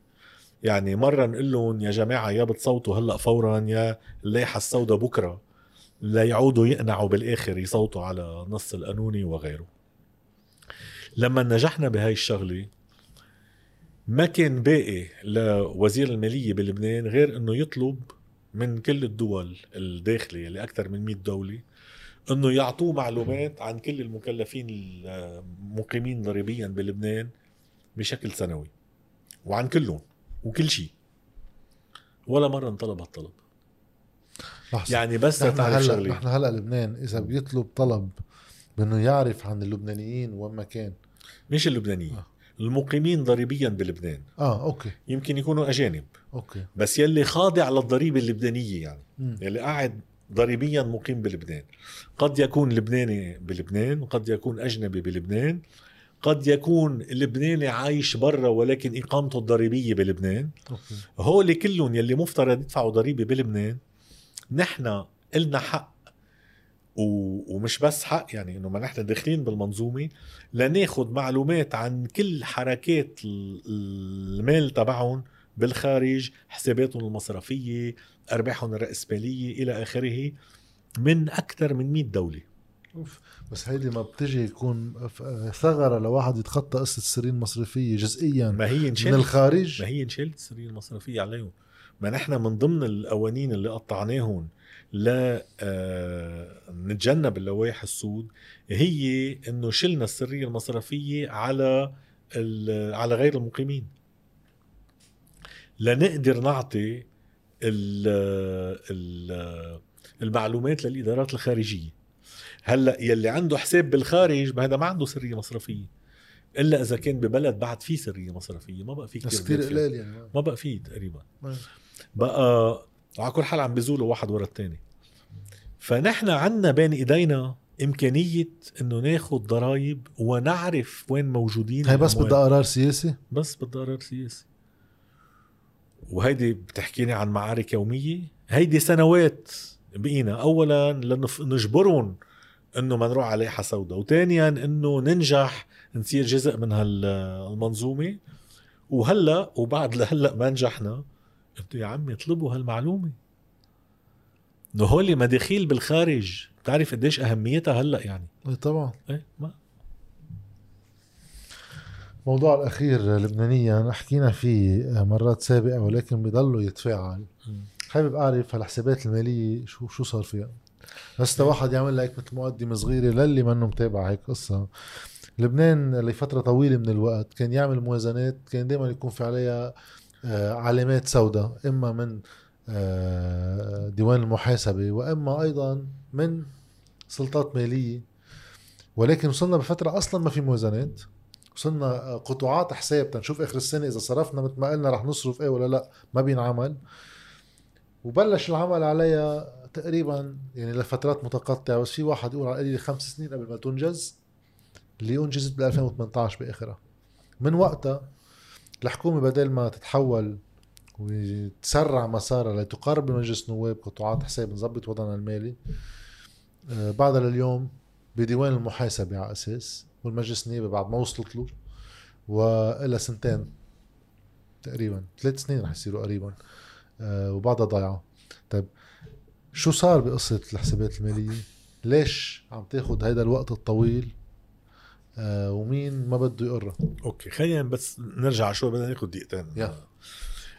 يعني مرة نقول لهم يا جماعة يا بتصوتوا هلأ فورا يا اللائحة السوداء بكرة. ليعودوا يقنعوا بالآخر يصوتوا على نص القانوني وغيره. لما نجحنا بهاي الشغلة ما كان باقي لوزير المالية بلبنان غير إنه يطلب من كل الدول الداخلية اللي أكثر من 100 دولة إنه يعطوه معلومات عن كل المكلفين المقيمين ضريبيا بلبنان بشكل سنوي وعن كلهم وكل شيء. ولا مرة انطلب هالطلب لحظة. يعني بس نحن هلا نحن هلأ لبنان إذا بيطلب طلب بأنه يعرف عن اللبنانيين وين ما كان. مش اللبنانيين آه. المقيمين ضريبيا بلبنان. آه okay. يمكن يكونوا أجانب. okay. بس يلي خاضع للضريبة اللبنانية يعني مم. يلي قاعد ضريبيا مقيم بلبنان. قد يكون لبناني بلبنان قد يكون أجنبي بلبنان قد يكون لبناني عايش برا ولكن إقامته الضريبية بلبنان. okay. هول كلهم يلي مفترض يدفعوا ضريبة بلبنان نحن إلنا حق. و... ومش بس حق يعني إنه ما نحن داخلين بالمنظومة لناخد معلومات عن كل حركات ال- المال تبعهم بالخارج حساباتهم المصرفية أرباحهم الرأسمالية إلى آخره من أكثر من 100 دولة. أوف. بس هيدي ما بتجي يكون ثغرة لواحد يتخطى قصة السريه المصرفيه جزئيا ما هي من انشالت الخارج؟ ما هي انشالت السريه المصرفيه عليهم. ما نحن من ضمن القوانين اللي قطعناهم لا آه نتجنب اللوائح السود هي إنه شلنا السرية المصرفية على على غير المقيمين. لنقدر نعطي ال ال المعلومات للإدارات الخارجية. هلأ يلي عنده حساب بالخارج ما هذا ما عنده سرية مصرفية. إلا إذا كان ببلد بعد فيه سرية مصرفية ما بقى في بس كثير كثير بلاد فيه. قليل يعني. ما بقى فيه تقريبا. بقى على كل حال عم بيزولوا واحد ورا الثاني فنحن عنا بين إيدينا إمكانية إنه ناخذ ضرائب ونعرف وين موجودين هي بس. بدها قرار سياسي؟ بس بدها قرار سياسي. وهيدي بتحكيني عن معارك يومية. هيدي سنوات بقينا. اولا لنجبرهم إنه ما نروح على لائحه سوداء. وثانيا إنه ننجح نصير جزء من هالمنظومه وهلا وبعد لهلأ ما نجحنا. أنتوا يا عمي اطلبوا هالمعلومة. انه هول مداخيل بالخارج. بتعرف قديش أهميتها هلأ يعني. إيه طبعا. إيه ما. الموضوع الأخير لبنانيا حكينا فيه مرات سابقة ولكن بضله يتفاعل. حابب أعرف هالحسابات المالية شو شو صار فيها. تا واحد يعمل لك مثل مقدمة صغيرة للي منه متابع هيك قصه لبنان لفترة طويلة من الوقت كان يعمل موازنات كان دائما يكون في عليها علامات سوداء إما من آه، ديوان المحاسبة وإما أيضا من سلطات مالية. ولكن وصلنا بفترة أصلا ما في موازنات. وصلنا آه، قطوعات حساب تنشوف آخر السنة إذا صرفنا مثل ما قلنا رح نصرف إيه ولا لا ما بينعمل. وبلش العمل عليها تقريبا يعني لفترات متقطعة بس في واحد يقول على القليل خمس سنين قبل ما تنجز اللي انجزت بال 2018 بآخرها. من وقتها الحكومة بدل ما تتحول وتسرع مسارها لتقرب لمجلس النواب قطاعات حساب نظبط وضعنا المالي آه، بعدها لليوم بديوان المحاسبة على أساس والمجلس النيابي بعد ما وصلت له وإلى سنتين تقريبا ثلاث سنين رح يصيروا قريبا آه، وبعدها ضايعة. طيب شو صار بقصة الحسابات المالية؟ ليش عم تاخد هيدا الوقت الطويل آه، ومين ما بده يقرا. أوكي خلينا بس نرجع شوي بدنا ناخذ دقيقتين يلا.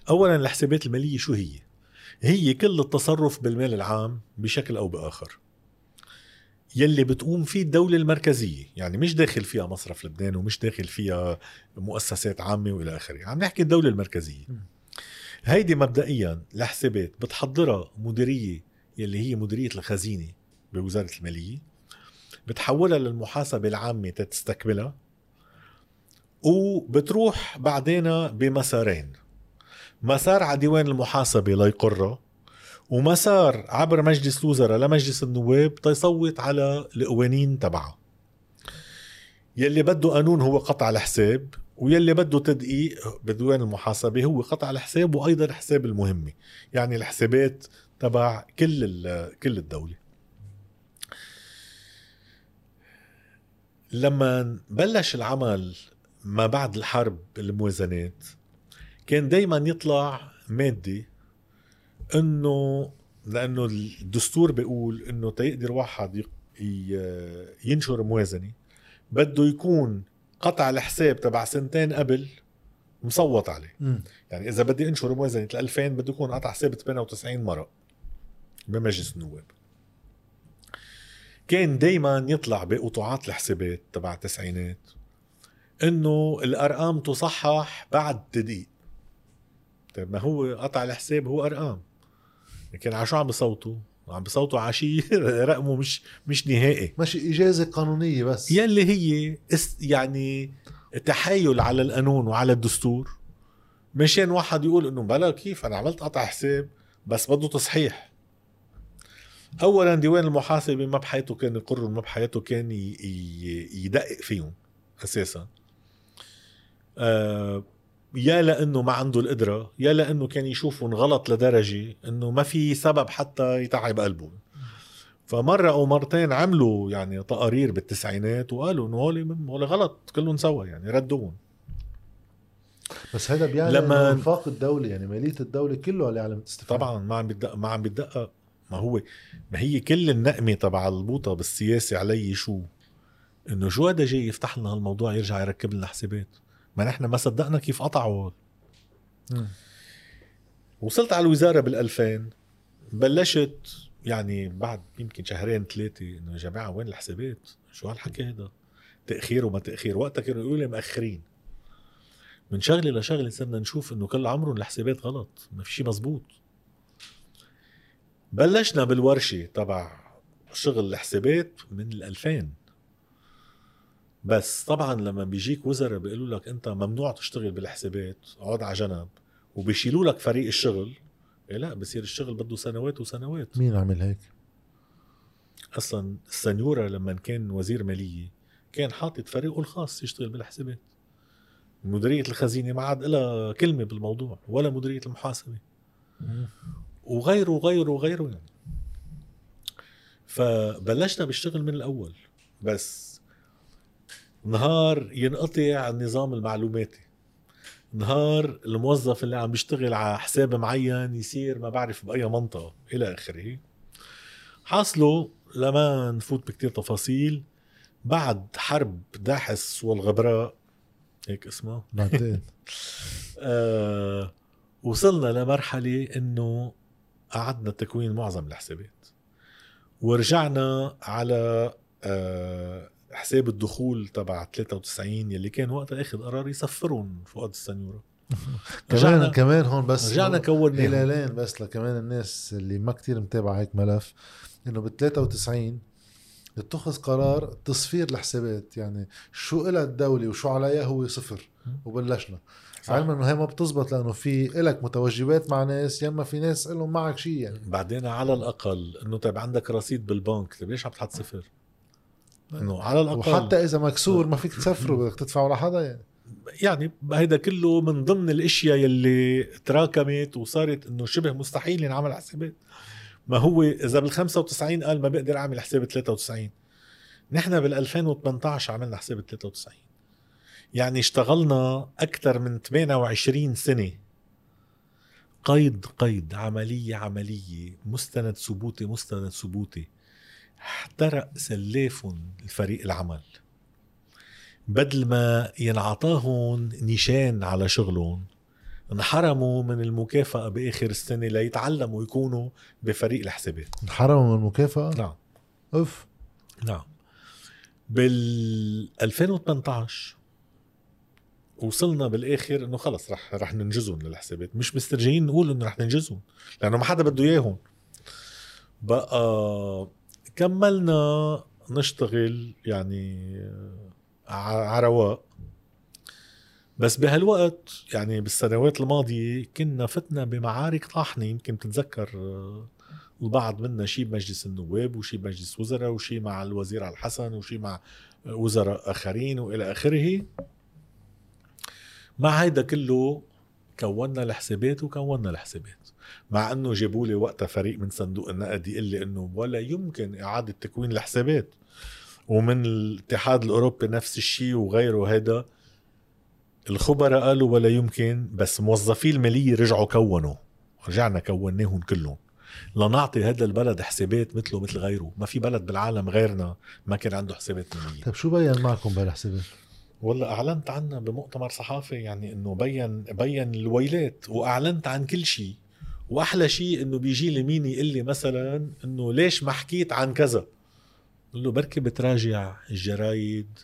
اولا الحسابات المالية شو هي؟ هي كل التصرف بالمال العام بشكل أو بآخر يلي بتقوم فيه الدولة المركزية. يعني مش داخل فيها مصرف لبنان ومش داخل فيها مؤسسات عامة وإلى آخره. عم نحكي الدولة المركزية. هيدي مبدئيا الحسابات بتحضرها مديرية يلي هي مديرية الخزينة بوزارة المالية. بتحولها للمحاسبة العامة تستكملها وبتروح بعدين بمسارين. مسار على ديوان المحاسبة ليقرها ومسار عبر مجلس الوزراء لمجلس النواب تيصوت على القوانين تبعها. يلي بده قانون هو قطع الحساب ويلي بده تدقيق بديوان المحاسبة هو قطع الحساب وأيضا الحساب المهمة. يعني الحسابات تبع كل كل الدولة. لما بلش العمل ما بعد الحرب الموازنات كان دايما يطلع مادي إنه لأنه الدستور بيقول إنه تيقدر واحد ينشر موازنة بده يكون قطع الحساب تبع سنتين قبل مصوت عليه مم. يعني إذا بدي أنشر موازنة 2000 بده يكون قطع حساب 98 مرة بمجلس النواب كان دايما يطلع بقطوعات الحسابات تبع التسعينات إنه الأرقام تصحح بعد تدقيق طيب ما هو قطع الحساب هو أرقام. لكن على شو عم بصوتوا؟ عم بصوتوا على شيء رقمه مش مش نهائي. ماشي إجازة قانونية بس. يلي هي يعني تحايل على القانون وعلى الدستور مشان واحد يقول إنه بلا كيف أنا عملت قطع حساب بس بده تصحيح. اولا ديوان المحاسبه ما بحياته كان يقر ما بحياته كان يدقق فيهم أساسا. آه يا لأنه ما عنده القدرة يا لأنه كان يشوفهم غلط لدرجة إنه ما في سبب حتى يتعب قلبه. فمرة أو مرتين عملوا يعني تقارير بالتسعينات وقالوا إنه هول هول غلط كلهم سوا يعني ردوهم. بس هذا بيعني لما- إنفاق الدولة يعني مالية الدولة كله علامه استفهام طبعا ما عم بيدقق ما عم بيدقق ما هو ما هي كل النقمة تبع البوطة بالسياسة علي شو إنه شو هذا جاي يفتح لنا هالموضوع يرجع يركب لنا حسابات ما نحن ما صدقنا كيف قطعوا. وصلت على الوزارة بال 2000 بلشت يعني بعد يمكن شهرين ثلاثة إنه يا جماعة وين الحسابات؟ شو هالحكي هذا؟ تأخير وما تأخير، وقتها كانوا يقولوا لي مأخرين. من شغلة لشغلة صرنا نشوف إنه كل عمرهم الحسابات غلط، ما في شيء مزبوط. بلشنا بالورشة تبع شغل الحسابات من ال 2000 بس طبعا لما بيجيك وزراء بيقولوا لك أنت ممنوع تشتغل بالحسابات اقعد على جنب وبيشيلوا لك فريق الشغل. إيه لا بصير الشغل بده سنوات وسنوات. مين عمل هيك؟ أصلا السنيورة لما كان وزير مالية كان حاطط فريقه الخاص يشتغل بالحسابات. مديرية الخزينة ما عاد لها كلمة بالموضوع ولا مديرية المحاسبة. وغيره وغيره وغيره يعني. فبلشنا بالشغل من الأول بس نهار ينقطع النظام المعلوماتي. نهار الموظف اللي عم بيشتغل على حساب معين يصير ما بعرف بأي منطقة إلى آخره. حاصله لما نفوت بكتير تفاصيل بعد حرب داحس والغبراء هيك اسمه؟ بعدين. آه وصلنا لمرحلة إنه قعدنا تكوين معظم الحسابات. ورجعنا على آه حساب الدخول تبع 93 يلي كان وقتها اخذ قرار يسفرهم فؤاد السنيورة. كمان كمان هون بس رجعنا كوناهم. هلالين بس لكمان الناس اللي ما كتير متابعة هيك ملف إنه بال 93 اتخذ قرار تصفير الحسابات. يعني شو إلها الدولة وشو عليها هو صفر وبلشنا. صح. علما إنه هي ما بتزبط لأنه في إلك متوجبات مع ناس يما في ناس لهم معك شيء يعني. بعدين على الأقل إنه طيب عندك رصيد بالبنك طيب ليش عم تحط صفر؟ إنه على الأقل. وحتى إذا مكسور ما فيك تسفره بدك تدفعه لحدا يعني. يعني هيدا كله من ضمن الأشياء يلي تراكمت وصارت إنه شبه مستحيل ينعمل حسابات ما هو إذا بال 95 قال ما بقدر أعمل حساب 93 نحن بال 2018 عملنا حساب 93 يعني اشتغلنا أكثر من 28 سنة. قيد قيد عملية عملية مستند ثبوتي مستند ثبوتي. احترق سلاف الفريق العمل. بدل ما ينعطاهم نشان على شغلهم انحرموا من المكافأة بآخر السنة ليتعلموا يكونوا بفريق الحسابات. انحرموا من المكافأة؟ نعم. أوف. نعم. بال 2018 وصلنا بالآخر إنه خلص رح رح ننجزهم للحسابات. مش مسترجعين نقول إنه رح ننجزهم لأنه ما حدا بده إياهم. بقى كملنا نشتغل يعني على رواق. بس بهالوقت يعني بالسنوات الماضية كنا فتنا بمعارك طاحنة يمكن تتذكر آه، البعض منا شيء بمجلس النواب وشيء بمجلس وزراء وشيء مع الوزير على الحسن وشيء مع وزراء آخرين وإلى آخره. مع هيدا كله كونا الحسابات وكونا الحسابات مع إنه جابوا لي وقتها فريق من صندوق النقد يقول لي إنه ولا يمكن إعادة تكوين الحسابات ومن الاتحاد الأوروبي نفس الشيء وغيره هيدا. الخبراء قالوا ولا يمكن بس موظفي المالية رجعوا كونوا. رجعنا كوناهم كلهم. لنعطي هذا البلد حسابات مثله مثل غيره. ما في بلد بالعالم غيرنا ما كان عنده حسابات مالية. طيب شو بين معكم بهالحسابات؟ والله أعلنت عنها بمؤتمر صحافي يعني إنه بين بين الويلات وأعلنت عن كل شيء. وأحلى شيء إنه بيجي لي مين يقول لي مثلا إنه ليش ما حكيت عن كذا؟ قل له بركي بتراجع الجرايد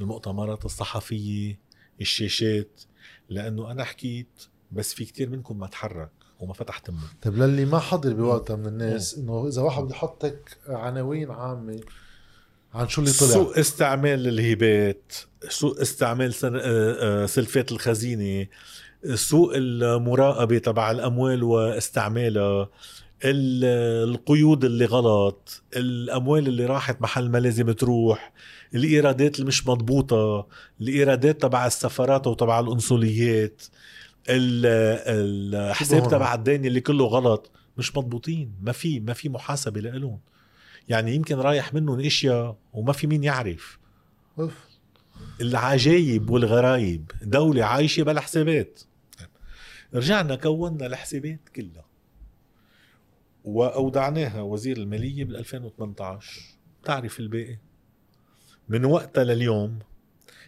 المؤتمرات الصحفية الشاشات لأنه أنا حكيت بس في كتير منكم ما تحرك وما فتح تمه. طيب للي ما حضر بوقتها من الناس إنه إذا واحد بده يحطك عناوين عامة عن شو اللي طلع؟ سوء استعمال الهبات. سوء استعمال. آه، آه، سلفات الخزينة سوء المراقبة تبع الأموال واستعمالها القيود اللي غلط الأموال اللي راحت محل ما لازم تروح الإيرادات اللي مش مضبوطة الإيرادات تبع السفارات وتبع القنصليات الحساب تبع الدين اللي كله غلط مش مضبوطين ما في ما في محاسبة لهم يعني يمكن رايح منهم إشياء وما في مين يعرف أوف. العجايب والغرايب. دولة عايشة بلا حسابات رجعنا كونا الحسابات كلها. وأودعناها وزير المالية بال 2018 تعرف الباقي؟ من وقتها لليوم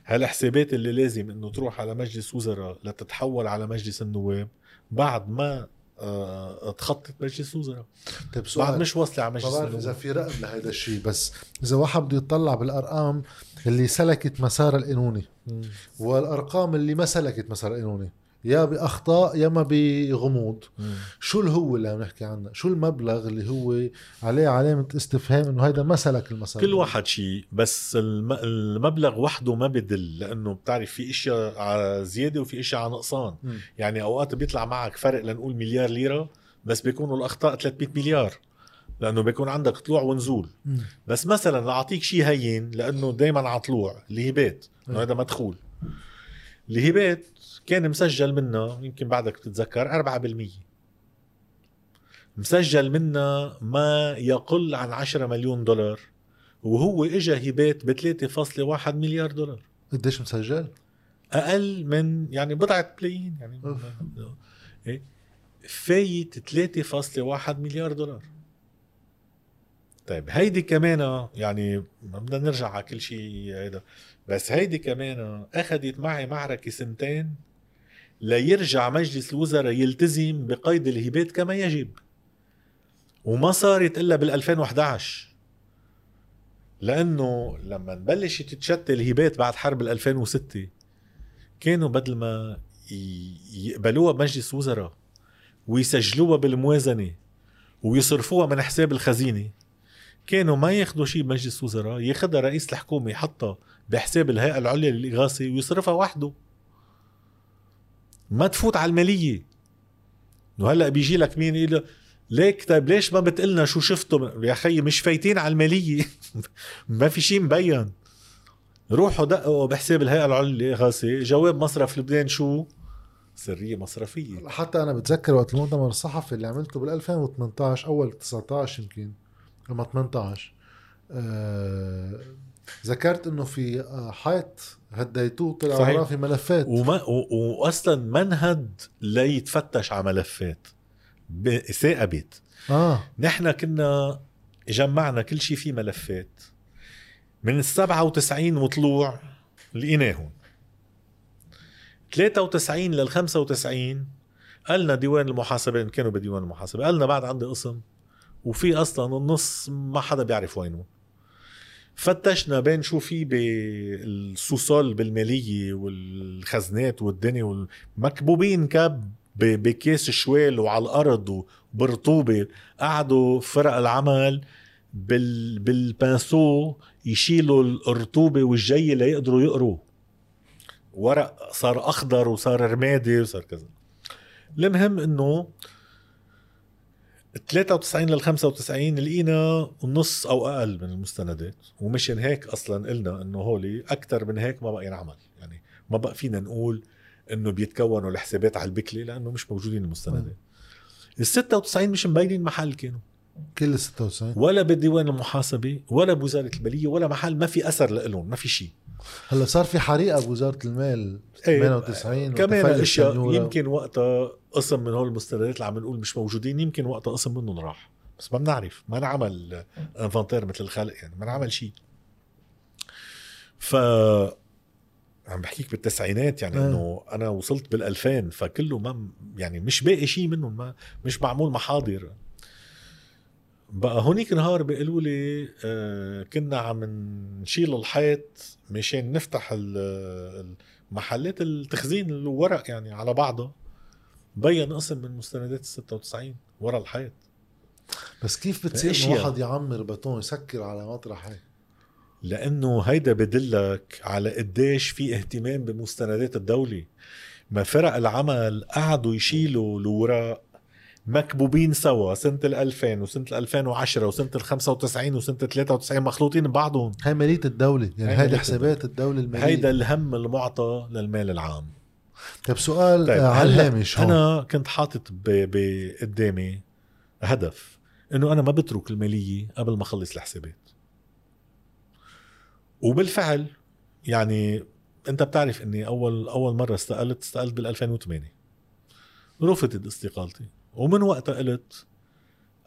هالحسابات اللي لازم إنه تروح على مجلس وزراء لتتحول على مجلس النواب بعد ما تخطط مجلس وزراء طيب سؤال. بعد مش واصله على مجلس النواب إذا في رقم لهذا الشيء بس إذا واحد بده يطلع بالأرقام اللي سلكت مسار القانوني والأرقام اللي ما سلكت مسار القانوني يا بأخطاء يا ما بغموض. شو اللي هو اللي عم نحكي عنه؟ شو المبلغ اللي هو عليه علامة استفهام إنه هيدا ما سلك المسار كل واحد شيء بس المبلغ وحده ما بدل لأنه بتعرف في إشياء على زيادة وفي إشياء على نقصان. مم. يعني أوقات بيطلع معك فرق لنقول مليار ليرة بس بيكونوا الأخطاء 300 مليار. لأنه بيكون عندك طلوع ونزول. مم. بس مثلا لاعطيك شيء هين لأنه دائما على طلوع الهبات إنه هذا مدخول. الهبات كان مسجل منها يمكن بعدك بتتذكر 4% مسجل منها ما يقل عن 10 مليون دولار. وهو اجى هبات ب 3.1 مليار دولار. قديش مسجل؟ أقل من يعني بضعة بلايين يعني إيه؟ فايت 3.1 مليار دولار. طيب هيدي كمان يعني بدنا نرجع على كل شيء هيدا. بس هيدي كمان أخذت معي معركة سنتين ليرجع مجلس الوزراء يلتزم بقيد الهبات كما يجب. وما صارت إلا بال 2011 لأنه لما بلشت تتشتت الهبات بعد حرب ال 2006 كانوا بدل ما يقبلوها بمجلس وزراء ويسجلوها بالموازنة ويصرفوها من حساب الخزينة كانوا ما ياخذوا شيء بمجلس وزراء ياخذها رئيس الحكومة يحطها بحساب الهيئة العليا للإغاثة ويصرفها وحده. ما تفوت على المالية. وهلا بيجي لك مين يقول ليك طيب ليش ما بتقلنا شو شفتوا؟ يا خيي مش فايتين على المالية. ما في شيء مبين. روحوا دقوا بحساب الهيئة العليا للإغاثة جواب مصرف لبنان شو؟ سرية مصرفية. حتى أنا بتذكر وقت المؤتمر الصحفي اللي عملته بال 2018 أول 19 يمكن لما 18 آه ذكرت إنه في آه، حيط هديتوه طلع وراه في ملفات. وما واصلا منهد ليتفتش على ملفات. ثاقبت آه. نحن كنا جمعنا كل شيء فيه ملفات. من ال 97 وطلوع لقيناهم 93 لل 95 قالنا ديوان المحاسبه ان كانوا بديوان المحاسبة. قالنا بعد عندي قسم وفي أصلا النص ما حدا بيعرف وينه. فتشنا بين شو في بالسوسول بالمالية والخزنات والدنيا مكبوبين كب بكيس شوال وعلى الأرض وبرطوبة. قعدوا فرق العمل بال بال pinceau يشيلوا الرطوبة والجي ليقدروا يقروا. ورق صار أخضر وصار رمادي وصار كذا. المهم إنه 93 لل 95 لقينا نص أو أقل من المستندات ومشان هيك أصلا قلنا إنه هولي أكثر من هيك ما بقى ينعمل. يعني ما بقى فينا نقول إنه بيتكونوا الحسابات على البكلي لأنه مش موجودين المستندات. ال 96 مش مبينين محل كانوا. كل ال 96 ولا بالديوان المحاسبه ولا بوزارة المالية ولا محل ما في أثر لهم ما في شيء. هلأ صار في حريقة بوزارة المال إيه، 98 كمان وتفلت أشياء. يمكن وقتها قسم من هول المستندات اللي عم نقول مش موجودين يمكن وقتها قسم منهم راح. بس ما بنعرف ما انعمل انفنتير مثل الخلق يعني ما انعمل شيء. ف عم بحكيك بالتسعينات يعني إيه. إنه أنا وصلت بال2000 فكله ما يعني مش باقي شيء منهم ما مش معمول محاضر. بقى هونيك نهار بيقولوا لي آه كنا عم نشيل الحيط مشان نفتح محلات التخزين الورق يعني على بعضها بين قسم من مستندات ال 96 ورا الحيط. بس كيف بتصير أشياء. واحد يعمر بتون يسكر على مطرح هيك؟ لأنه هيدا بدلك على قديش في اهتمام بمستندات الدولة. ما فرق العمل قعدوا يشيلوا الاوراق مكبوبين سوا سنة ال 2000 وسنة ال 2010 وسنة ال 95 وسنة ال 93 مخلوطين ببعضهم. هاي ماليه الدولة يعني هيدي مالية حسابات الدولة المالية. هيدا الهم المعطى للمال العام. طيب سؤال طيب على هلا الهامش هون أنا كنت حاطط قدامي هدف إنه أنا ما بترك المالية قبل ما أخلص الحسابات. وبالفعل يعني أنت بتعرف إني أول أول مرة استقلت استقلت بال 2008 رفضت استقالتي. ومن وقتها قلت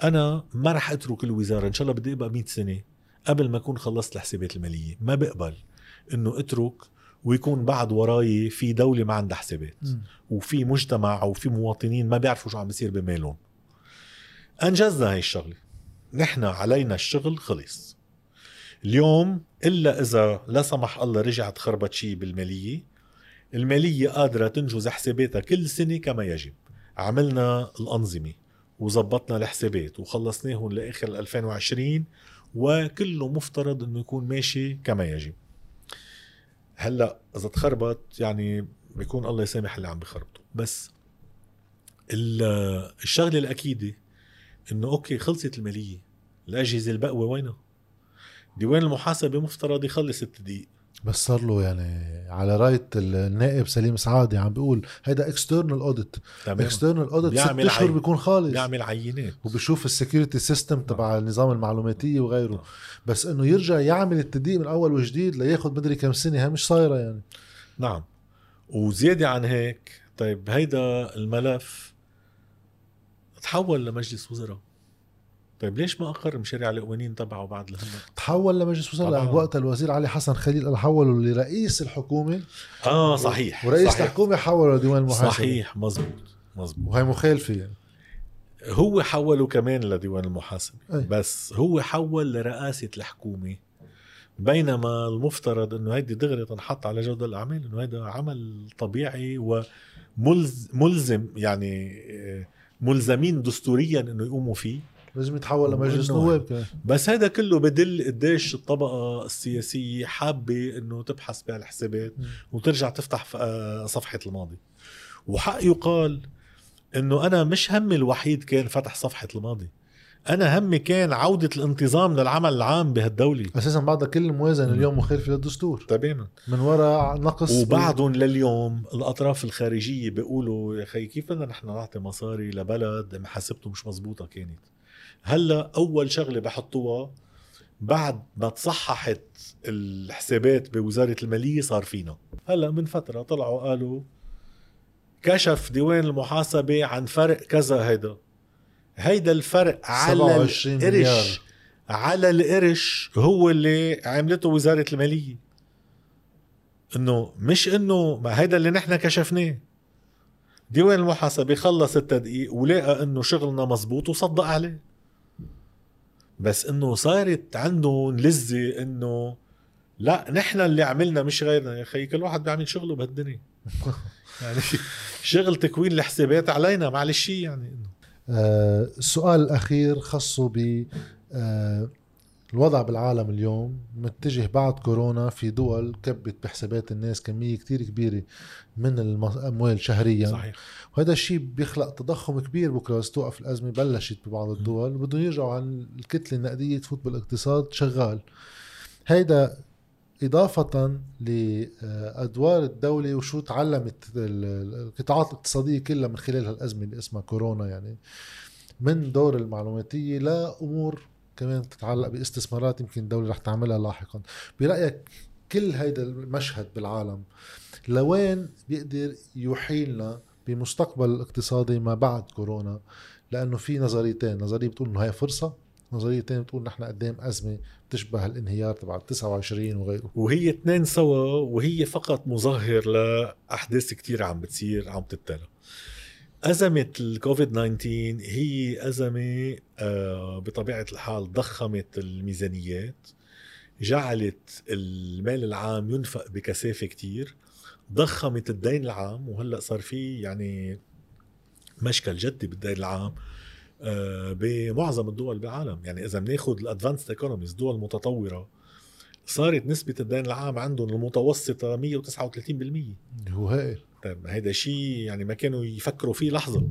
أنا ما رح أترك الوزارة إن شاء الله بدي أبقى 100 سنة قبل ما أكون خلصت الحسابات المالية. ما بقبل إنه أترك ويكون بعد وراي في دولة ما عندها حسابات. وفي مجتمع وفي مواطنين ما بيعرفوا شو عم بيصير بمالهم. أنجزنا هاي الشغلة. نحن علينا الشغل خلص. اليوم إلا إذا لا سمح الله رجعت خربت شيء بالمالية المالية قادرة تنجز حساباتها كل سنة كما يجب. عملنا الأنظمة وزبطنا الحسابات وخلصناهم لآخر ال 2020 وكله مفترض إنه يكون ماشي كما يجب. هلا إذا تخربط يعني بيكون الله يسامح اللي عم بخربطه. بس ال- الشغلة الأكيدة إنه okay خلصت المالية. الأجهزة الباقية وينها؟ ديوان المحاسبة مفترض يخلص التدقيق. بس صار له يعني على رأية النائب سليم سعادة عم بيقول هيدا external audit external audit ست أشهر. بيكون خالص. بيعمل عينات. وبشوف ال security system تبع النظام المعلوماتية وغيره. بس إنه يرجع يعمل التدقيق من أول وجديد لياخذ مدري كم سنة هي مش صايرة يعني. نعم. وزيادة عن هيك طيب هيدا الملف تحول لمجلس وزراء. طيب ليش ما أقر مشاريع القوانين تبعه بعد الهم تحول لمجلس وزراء وقتها الوزير علي حسن خليل قال حوله لرئيس الحكومة. آه صحيح ورئيس صحيح. الحكومة حوله لديوان المحاسبه صحيح مزبوط مزبوط وهي مخالفة يعني. هو حوله كمان لديوان المحاسبة أي. بس هو حول لرئاسة الحكومة بينما المفترض إنه هيدي دغري تنحط على جودة الأعمال إنه هيدا عمل طبيعي وملزم يعني آه، ملزمين دستوريا إنه يقوموا فيه. لازم يتحول لمجلس نواب كمان. بس هذا كله بدل قديش الطبقة السياسية حابة إنه تبحث بهالحسابات. وترجع تفتح آه، صفحة الماضي. وحق يقال إنه أنا مش همي الوحيد كان فتح صفحة الماضي. أنا همي كان عودة الانتظام للعمل العام بهالدولة. أساسا بعد كل الموازنه مم. اليوم مخالفه للدستور تماما. من وراء نقص وبعدهم لليوم الأطراف الخارجية بيقولوا يا أخي كيف بدنا نحن نعطي مصاري لبلد؟ محاسبته مش مزبوطه كانت. هلا أول شغلة بحطوها بعد ما تصححت الحسابات بوزارة المالية صار فينا. هلا من فترة طلعوا قالوا كشف ديوان المحاسبة عن فرق كذا هيدا. هيدا الفرق على 27 مليار. القرش على القرش هو اللي عملته وزارة المالية. إنه مش إنه ما هيدا اللي نحن كشفناه. ديوان المحاسبة خلص التدقيق ولقى إنه شغلنا مزبوط وصدق عليه. بس إنه صارت عندهم لذة إنه لا نحن اللي عملنا مش غيرنا. يا أخي كل واحد بيعمل شغله بهالدنيا. يعني شغل تكوين الحسابات علينا معلش يعني إنه. آه السؤال الاخير خصه ب آه الوضع بالعالم اليوم متجه بعد كورونا في دول كبت بحسابات الناس كمية كتير كبيرة من الأموال شهريا. صحيح. وهذا الشيء بيخلق تضخم كبير بكرة. بس توقف الأزمة بلشت ببعض الدول. بدهم يرجعوا عن الكتلة النقدية. تفوت بالاقتصاد شغال. هيدا إضافة لأدوار الدولة وشو تعلمت ال- القطاعات الاقتصادية كلها من خلال هالأزمة اللي اسمها كورونا يعني. من دور المعلوماتية لأمور كمان تتعلق باستثمارات يمكن الدولة رح تعملها لاحقا. برأيك كل هيدا المشهد بالعالم لوين بيقدر يحيلنا بمستقبل الاقتصادي ما بعد كورونا؟ لأنه في نظريتين. نظرية بتقول إنه هي فرصة نظرية ثانية بتقول نحن قدام أزمة بتشبه الانهيار تبع 29 وغيره. وهي اثنين سوا وهي فقط مظهر لأحداث كثيره عم بتصير عم تتلى. أزمة الكوفيد 19 هي أزمة آه، بطبيعة الحال ضخمت الميزانيات جعلت المال العام ينفق بكثافة كتير ضخمت الدين العام وهلأ صار في يعني مشكل جدي بالدين العام آه، بمعظم الدول بالعالم. يعني إذا بناخذ الأدفانسد إيكونوميز دول متطورة صارت نسبة الدين العام عندهم المتوسطة 139% هو هائل طيب هيدا شيء يعني ما كانوا يفكروا فيه لحظة.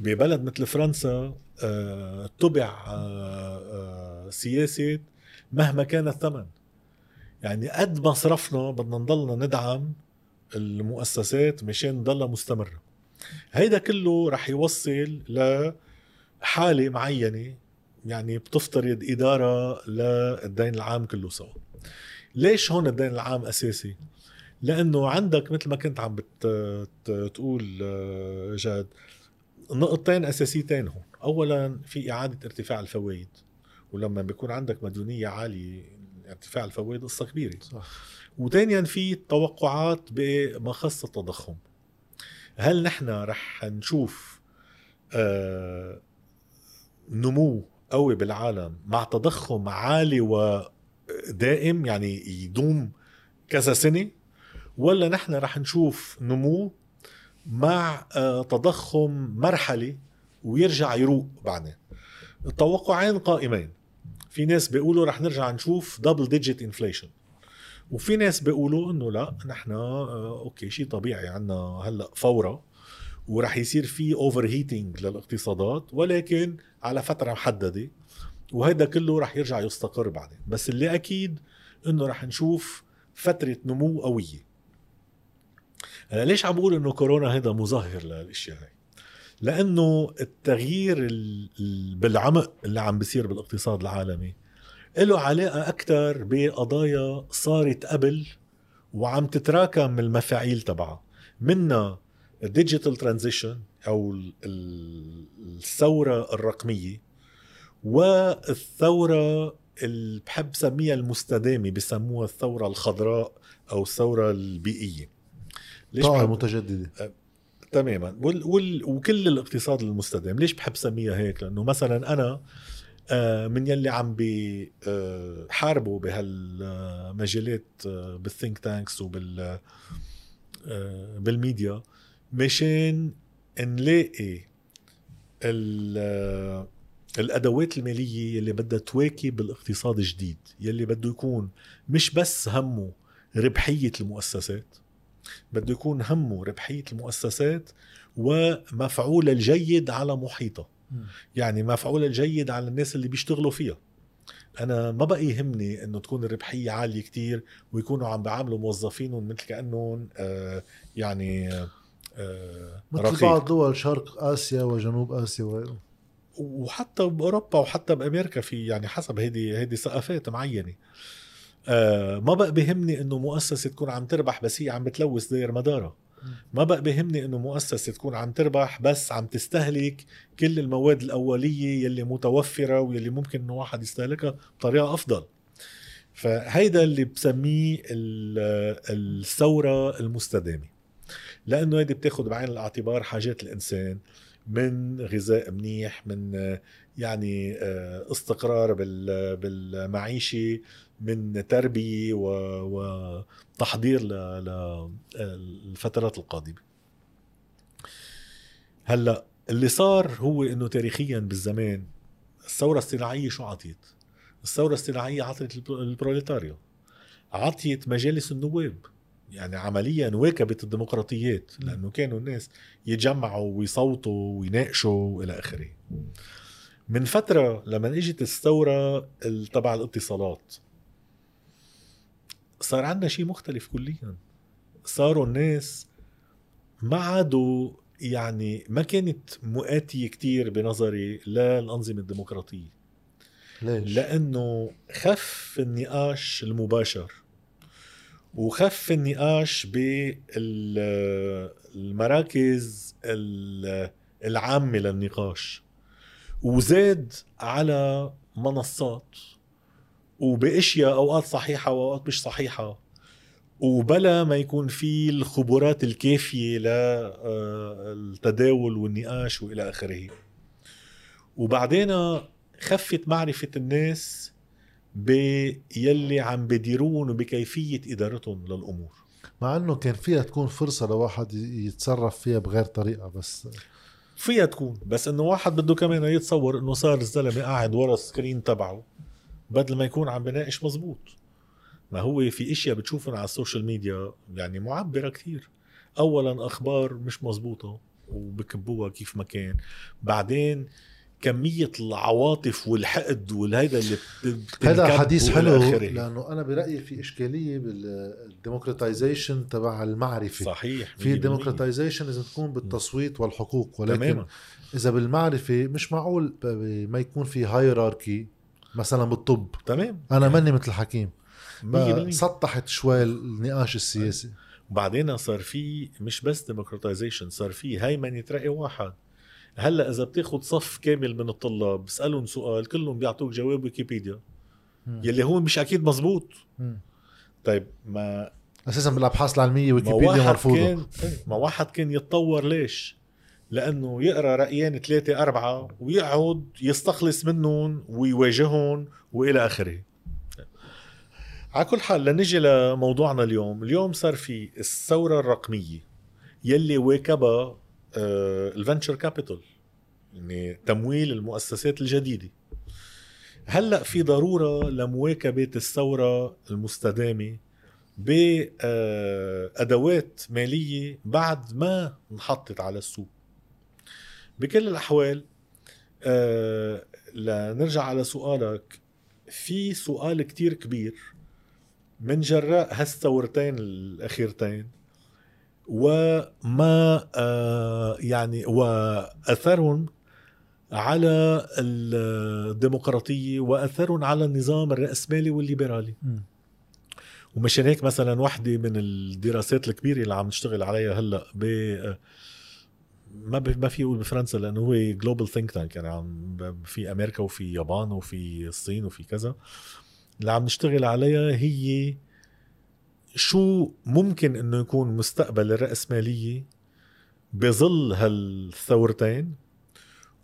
ببلد مثل فرنسا آه تبع آه آه سياسة مهما كان الثمن. يعني قد ما صرفنا بدنا نضلنا ندعم المؤسسات مشان نضلها مستمرة. هيدا كله رح يوصل لحالة معينة يعني بتفترض إدارة للدين العام كله سوا. ليش هون الدين العام أساسي؟ لأنه عندك مثل ما كنت عم بتقول آه، جاد نقطتين أساسيتين هون. اولا في إعادة ارتفاع الفوائد ولما بيكون عندك مديونيه عالية ارتفاع الفوائد قصة كبيرة. صح. وثانيا في توقعات بما خص التضخم. هل نحن رح نشوف آه نمو قوي بالعالم مع تضخم عالي ودائم يعني يدوم كذا سنة؟ ولا نحن رح نشوف نمو مع آه تضخم مرحلي ويرجع يروق بعدين. التوقعين قائمين. في ناس بيقولوا رح نرجع نشوف double digit inflation وفي ناس بيقولوا إنه لا نحن آه، okay شيء طبيعي عندنا هلأ فورة ورح يصير في overheating للاقتصادات ولكن على فترة محددة وهذا كله رح يرجع يستقر بعدين. بس اللي أكيد إنه رح نشوف فترة نمو قوية. أنا ليش عم بقول إنه كورونا هذا مظهر للإشياء هاي؟ لأنه التغيير بالعمق اللي عم بيصير بالاقتصاد العالمي له علاقة أكثر بقضايا صارت قبل وعم تتراكم المفاعيل تبعها. منها ال digital transition أو الثورة الرقمية والثورة اللي بحب سميها المستدامة بسموها الثورة الخضراء أو الثورة البيئية. ليش طاقة متجددة. أه تماما. وال وال وكل الاقتصاد المستدام ليش بحب سميها هيك؟ لأنه مثلا أنا آه، من يلي عم بيحاربوا بهالمجالات آه، بالثينك تانكس وبال بالميديا مشان نلاقي الأدوات المالية يلي بدها تواكب الاقتصاد الجديد يلي بده يكون مش بس همه ربحية المؤسسات بده يكون همه ربحية المؤسسات ومفعول الجيد على محيطها يعني مفعول الجيد على الناس اللي بيشتغلوا فيها. أنا ما بقى يهمني إنه تكون الربحية عالية كتير ويكونوا عم بيعاملوا موظفينهم مثل كأنهم آه يعني آه مثل بعض دول شرق آسيا وجنوب آسيا وغيره وحتى بأوروبا وحتى بأمريكا في يعني حسب هيدي هيدي ثقافات معينة. آه ما بقى بيهمني إنه مؤسسة تكون عم تربح بس هي عم بتلوث داير مدارها. ما بقى بهمني إنه مؤسسة تكون عم تربح بس عم تستهلك كل المواد الأولية يلي متوفرة واللي ممكن إنه واحد يستهلكها بطريقة أفضل. فهيدا اللي بسميه الثورة المستدامة. لأنه هيدي بتاخذ بعين الاعتبار حاجات الإنسان. من غذاء منيح من يعني آه، استقرار بالمعيشة من تربية وتحضير للفترات القادمة. هلأ اللي صار هو إنه تاريخيا بالزمان الثورة الصناعية شو عطيت؟ الثورة الصناعية عطت البروليتاريو. عطيت مجالس النواب. يعني عمليا واكبت الديمقراطيات لأنه كانوا الناس يتجمعوا ويصوتوا ويناقشوا وإلى آخره. من فترة لما إجت الثورة تبع الاتصالات صار عندنا شيء مختلف كليا. صاروا الناس ما عادوا يعني ما كانت مؤاتية كتير بنظري للأنظمة الديمقراطية. ليش؟ لأنه خف النقاش المباشر. وخف النقاش بالمراكز العامة للنقاش. وزاد على منصات وبأشياء أوقات صحيحة وأوقات مش صحيحة. وبلا ما يكون في الخبرات الكافية للتداول والنقاش وإلى آخره. وبعدين خفت معرفة الناس بيلي عم بديرون وبكيفيه إدارتهم للأمور. مع إنه كان فيها تكون فرصة لواحد يتصرف فيها بغير طريقة بس فيها تكون بس إنه واحد بده كمان يتصور إنه صار الزلمة قاعد ورا ال screen تبعه بدل ما يكون عم بناقش مزبوط. ما هو في إشياء بتشوفهم على ال social media يعني معبرة كثير. اولا أخبار مش مزبوطة وبكبوها كيف ما كان. بعدين كمية العواطف والحقد والهيدا اللي هذا حديث حلو لأنه أنا برأيي في إشكالية بال democratization تبع المعرفة. صحيح في ال democratization لازم تكون بالتصويت والحقوق ولكن تماما. إذا بالمعرفة مش معقول ما يكون في hierarchy مثلا بالطب. تمام. أنا ماني مثل حكيم. سطحت شوي النقاش السياسي. وبعدين صار في مش بس democratization صار في هيمنة رأي واحد. هلا إذا بتاخذ صف كامل من الطلاب بسألهم سؤال كلهم بيعطوك جواب ويكيبيديا. يلي هو مش أكيد مزبوط. طيب ما أساسا بالأبحاث العلمية ويكيبيديا مرفوضة. كان ما واحد كان يتطور ليش؟ لأنه يقرأ رأيين ثلاثة أربعة ويقعد يستخلص منهم ويواجههم وإلى آخره. على كل حال لنجي لموضوعنا اليوم. اليوم صار في الثورة الرقمية يلي واكبها الفنتشر كابيتال يعني تمويل المؤسسات الجديدة. هلأ في ضرورة لمواكبة الثورة المستدامة بأدوات مالية بعد ما انحطت على السوق. بكل الأحوال آه، لنرجع على سؤالك في سؤال كتير كبير من جراء هالثورتين الأخيرتين. وما آه، يعني واثرهم على الديمقراطية واثرهم على النظام الرأسمالي والليبرالي. ومشان هيك مثلا وحدة من الدراسات الكبيرة اللي عم نشتغل عليها هلأ ب ما ما في يقول بفرنسا لأنه هو جلوبال ثينك تانك يعني عم في أمريكا وفي يابان وفي الصين وفي كذا. اللي عم نشتغل عليها هي شو ممكن إنه يكون مستقبل الرأسمالية؟ بظل هالثورتين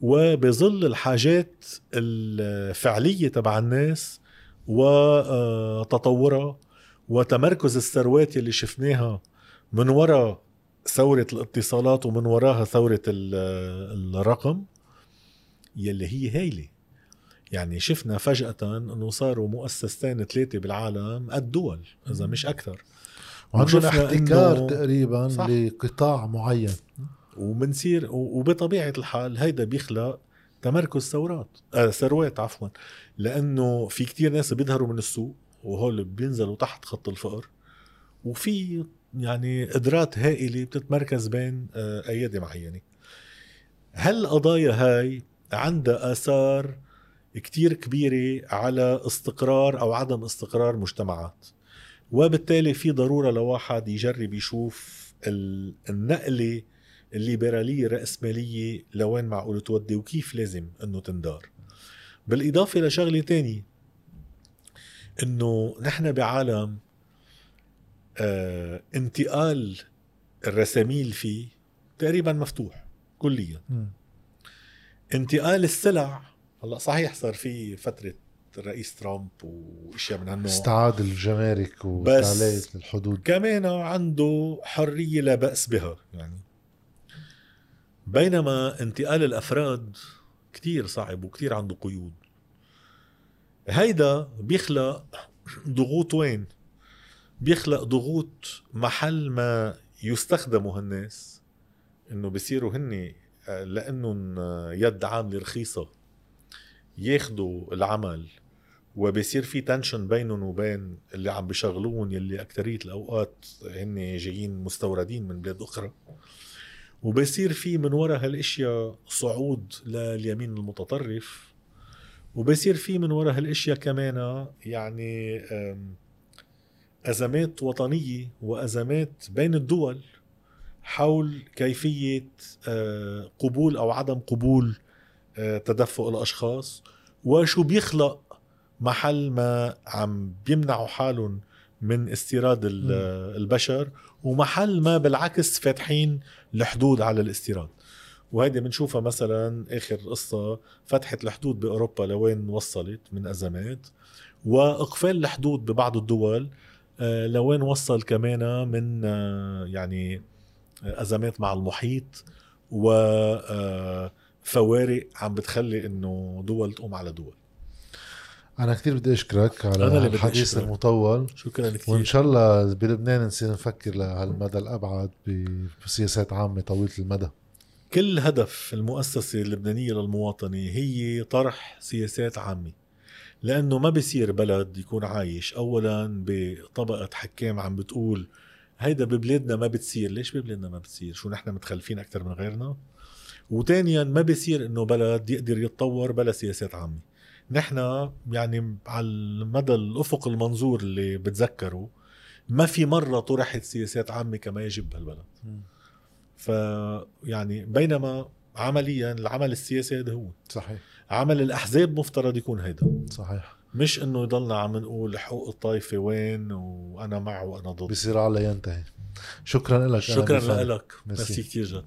وبظل الحاجات الفعلية تبع الناس وتطورها وتمركز الثروات اللي شفناها من وراء ثورة الاتصالات ومن وراها ثورة الرقم يلي هي هايلة. يعني شفنا فجأة إنه صاروا مؤسستين ثلاثة بالعالم قد دول إذا مش أكثر. وعندهم احتكار تقريبا صح. لقطاع معين. وبنصير وبطبيعة الحال هيدا بيخلق تمركز ثورات آه ثروات عفوا. لأنه في كتير ناس بيظهروا من السوق وهول بينزلوا تحت خط الفقر وفي يعني قدرات هائلة بتتمركز بين آه أيادي معينة. هالقضايا هاي عندها آثار كتير كبيرة على استقرار أو عدم استقرار مجتمعات. وبالتالي في ضرورة لواحد يجرب يشوف النقلة الليبرالية الرأسمالية لوين معقول تودي وكيف لازم إنه تندار. بالإضافة لشغلة تانية إنه نحن بعالم آه انتقال الرساميل فيه تقريبا مفتوح كليا. انتقال السلع هلا صحيح صار في فترة الرئيس ترامب وإشياء من هالنوع. استعاد الجمارك وتعليق الحدود. كمان عنده حرية لا بأس بها يعني. بينما انتقال الأفراد كتير صعب وكتير عنده قيود. هيدا بيخلق ضغوط وين؟ بيخلق ضغوط محل ما يستخدموا هالناس إنه بصيروا هن لأنهم يد عامله رخيصه ياخذوا العمل وبصير في تنشن بينهم وبين اللي عم بيشغلون يلي اكثريه الأوقات هن جايين مستوردين من بلاد أخرى. وبصير في من وراء هالأشياء صعود لليمين المتطرف وبصير في من وراء هالأشياء كمان يعني أزمات وطنية وأزمات بين الدول حول كيفية آه، قبول أو عدم قبول تدفق الأشخاص وشو بيخلق محل ما عم بيمنعوا حالهم من استيراد البشر ومحل ما بالعكس فاتحين الحدود على الاستيراد. وهيدي بنشوفها مثلا آخر قصة فتحت الحدود بأوروبا لوين وصلت من أزمات وإقفال الحدود ببعض الدول آه، لوين وصل كمان من آه، يعني أزمات مع المحيط وفوارق عم بتخلي إنه دول تقوم على دول. أنا كثير بدي أشكرك على أنا اللي بدي الحديث أشكرك. المطول. شكرا كثير وإن شاء الله بلبنان نصير نفكر لهالمدى الأبعد بسياسات عامة طويلة المدى. كل هدف المؤسسة اللبنانية للمواطنة هي طرح سياسات عامة. لأنه ما بصير بلد يكون عايش. أولا بطبقة حكام عم بتقول هيدا ببلادنا ما بتصير. ليش ببلادنا ما بتصير؟ شو نحن متخلفين أكثر من غيرنا؟ وثانيا ما بصير إنه بلد يقدر يتطور بلا سياسات عامة. نحن يعني على المدى الأفق المنظور اللي بتذكره ما في مرة طرحت سياسات عامة كما يجب بهالبلد. ف يعني بينما عمليا العمل السياسي هذا هو. صحيح. عمل الأحزاب مفترض يكون هيدا. صحيح. مش إنه يضلنا عم نقول حقوق الطائفة وين وأنا مع وأنا ضد. بصير على ينتهي. شكرا لك شكرا لك. ميرسي. ميرسي كثير جد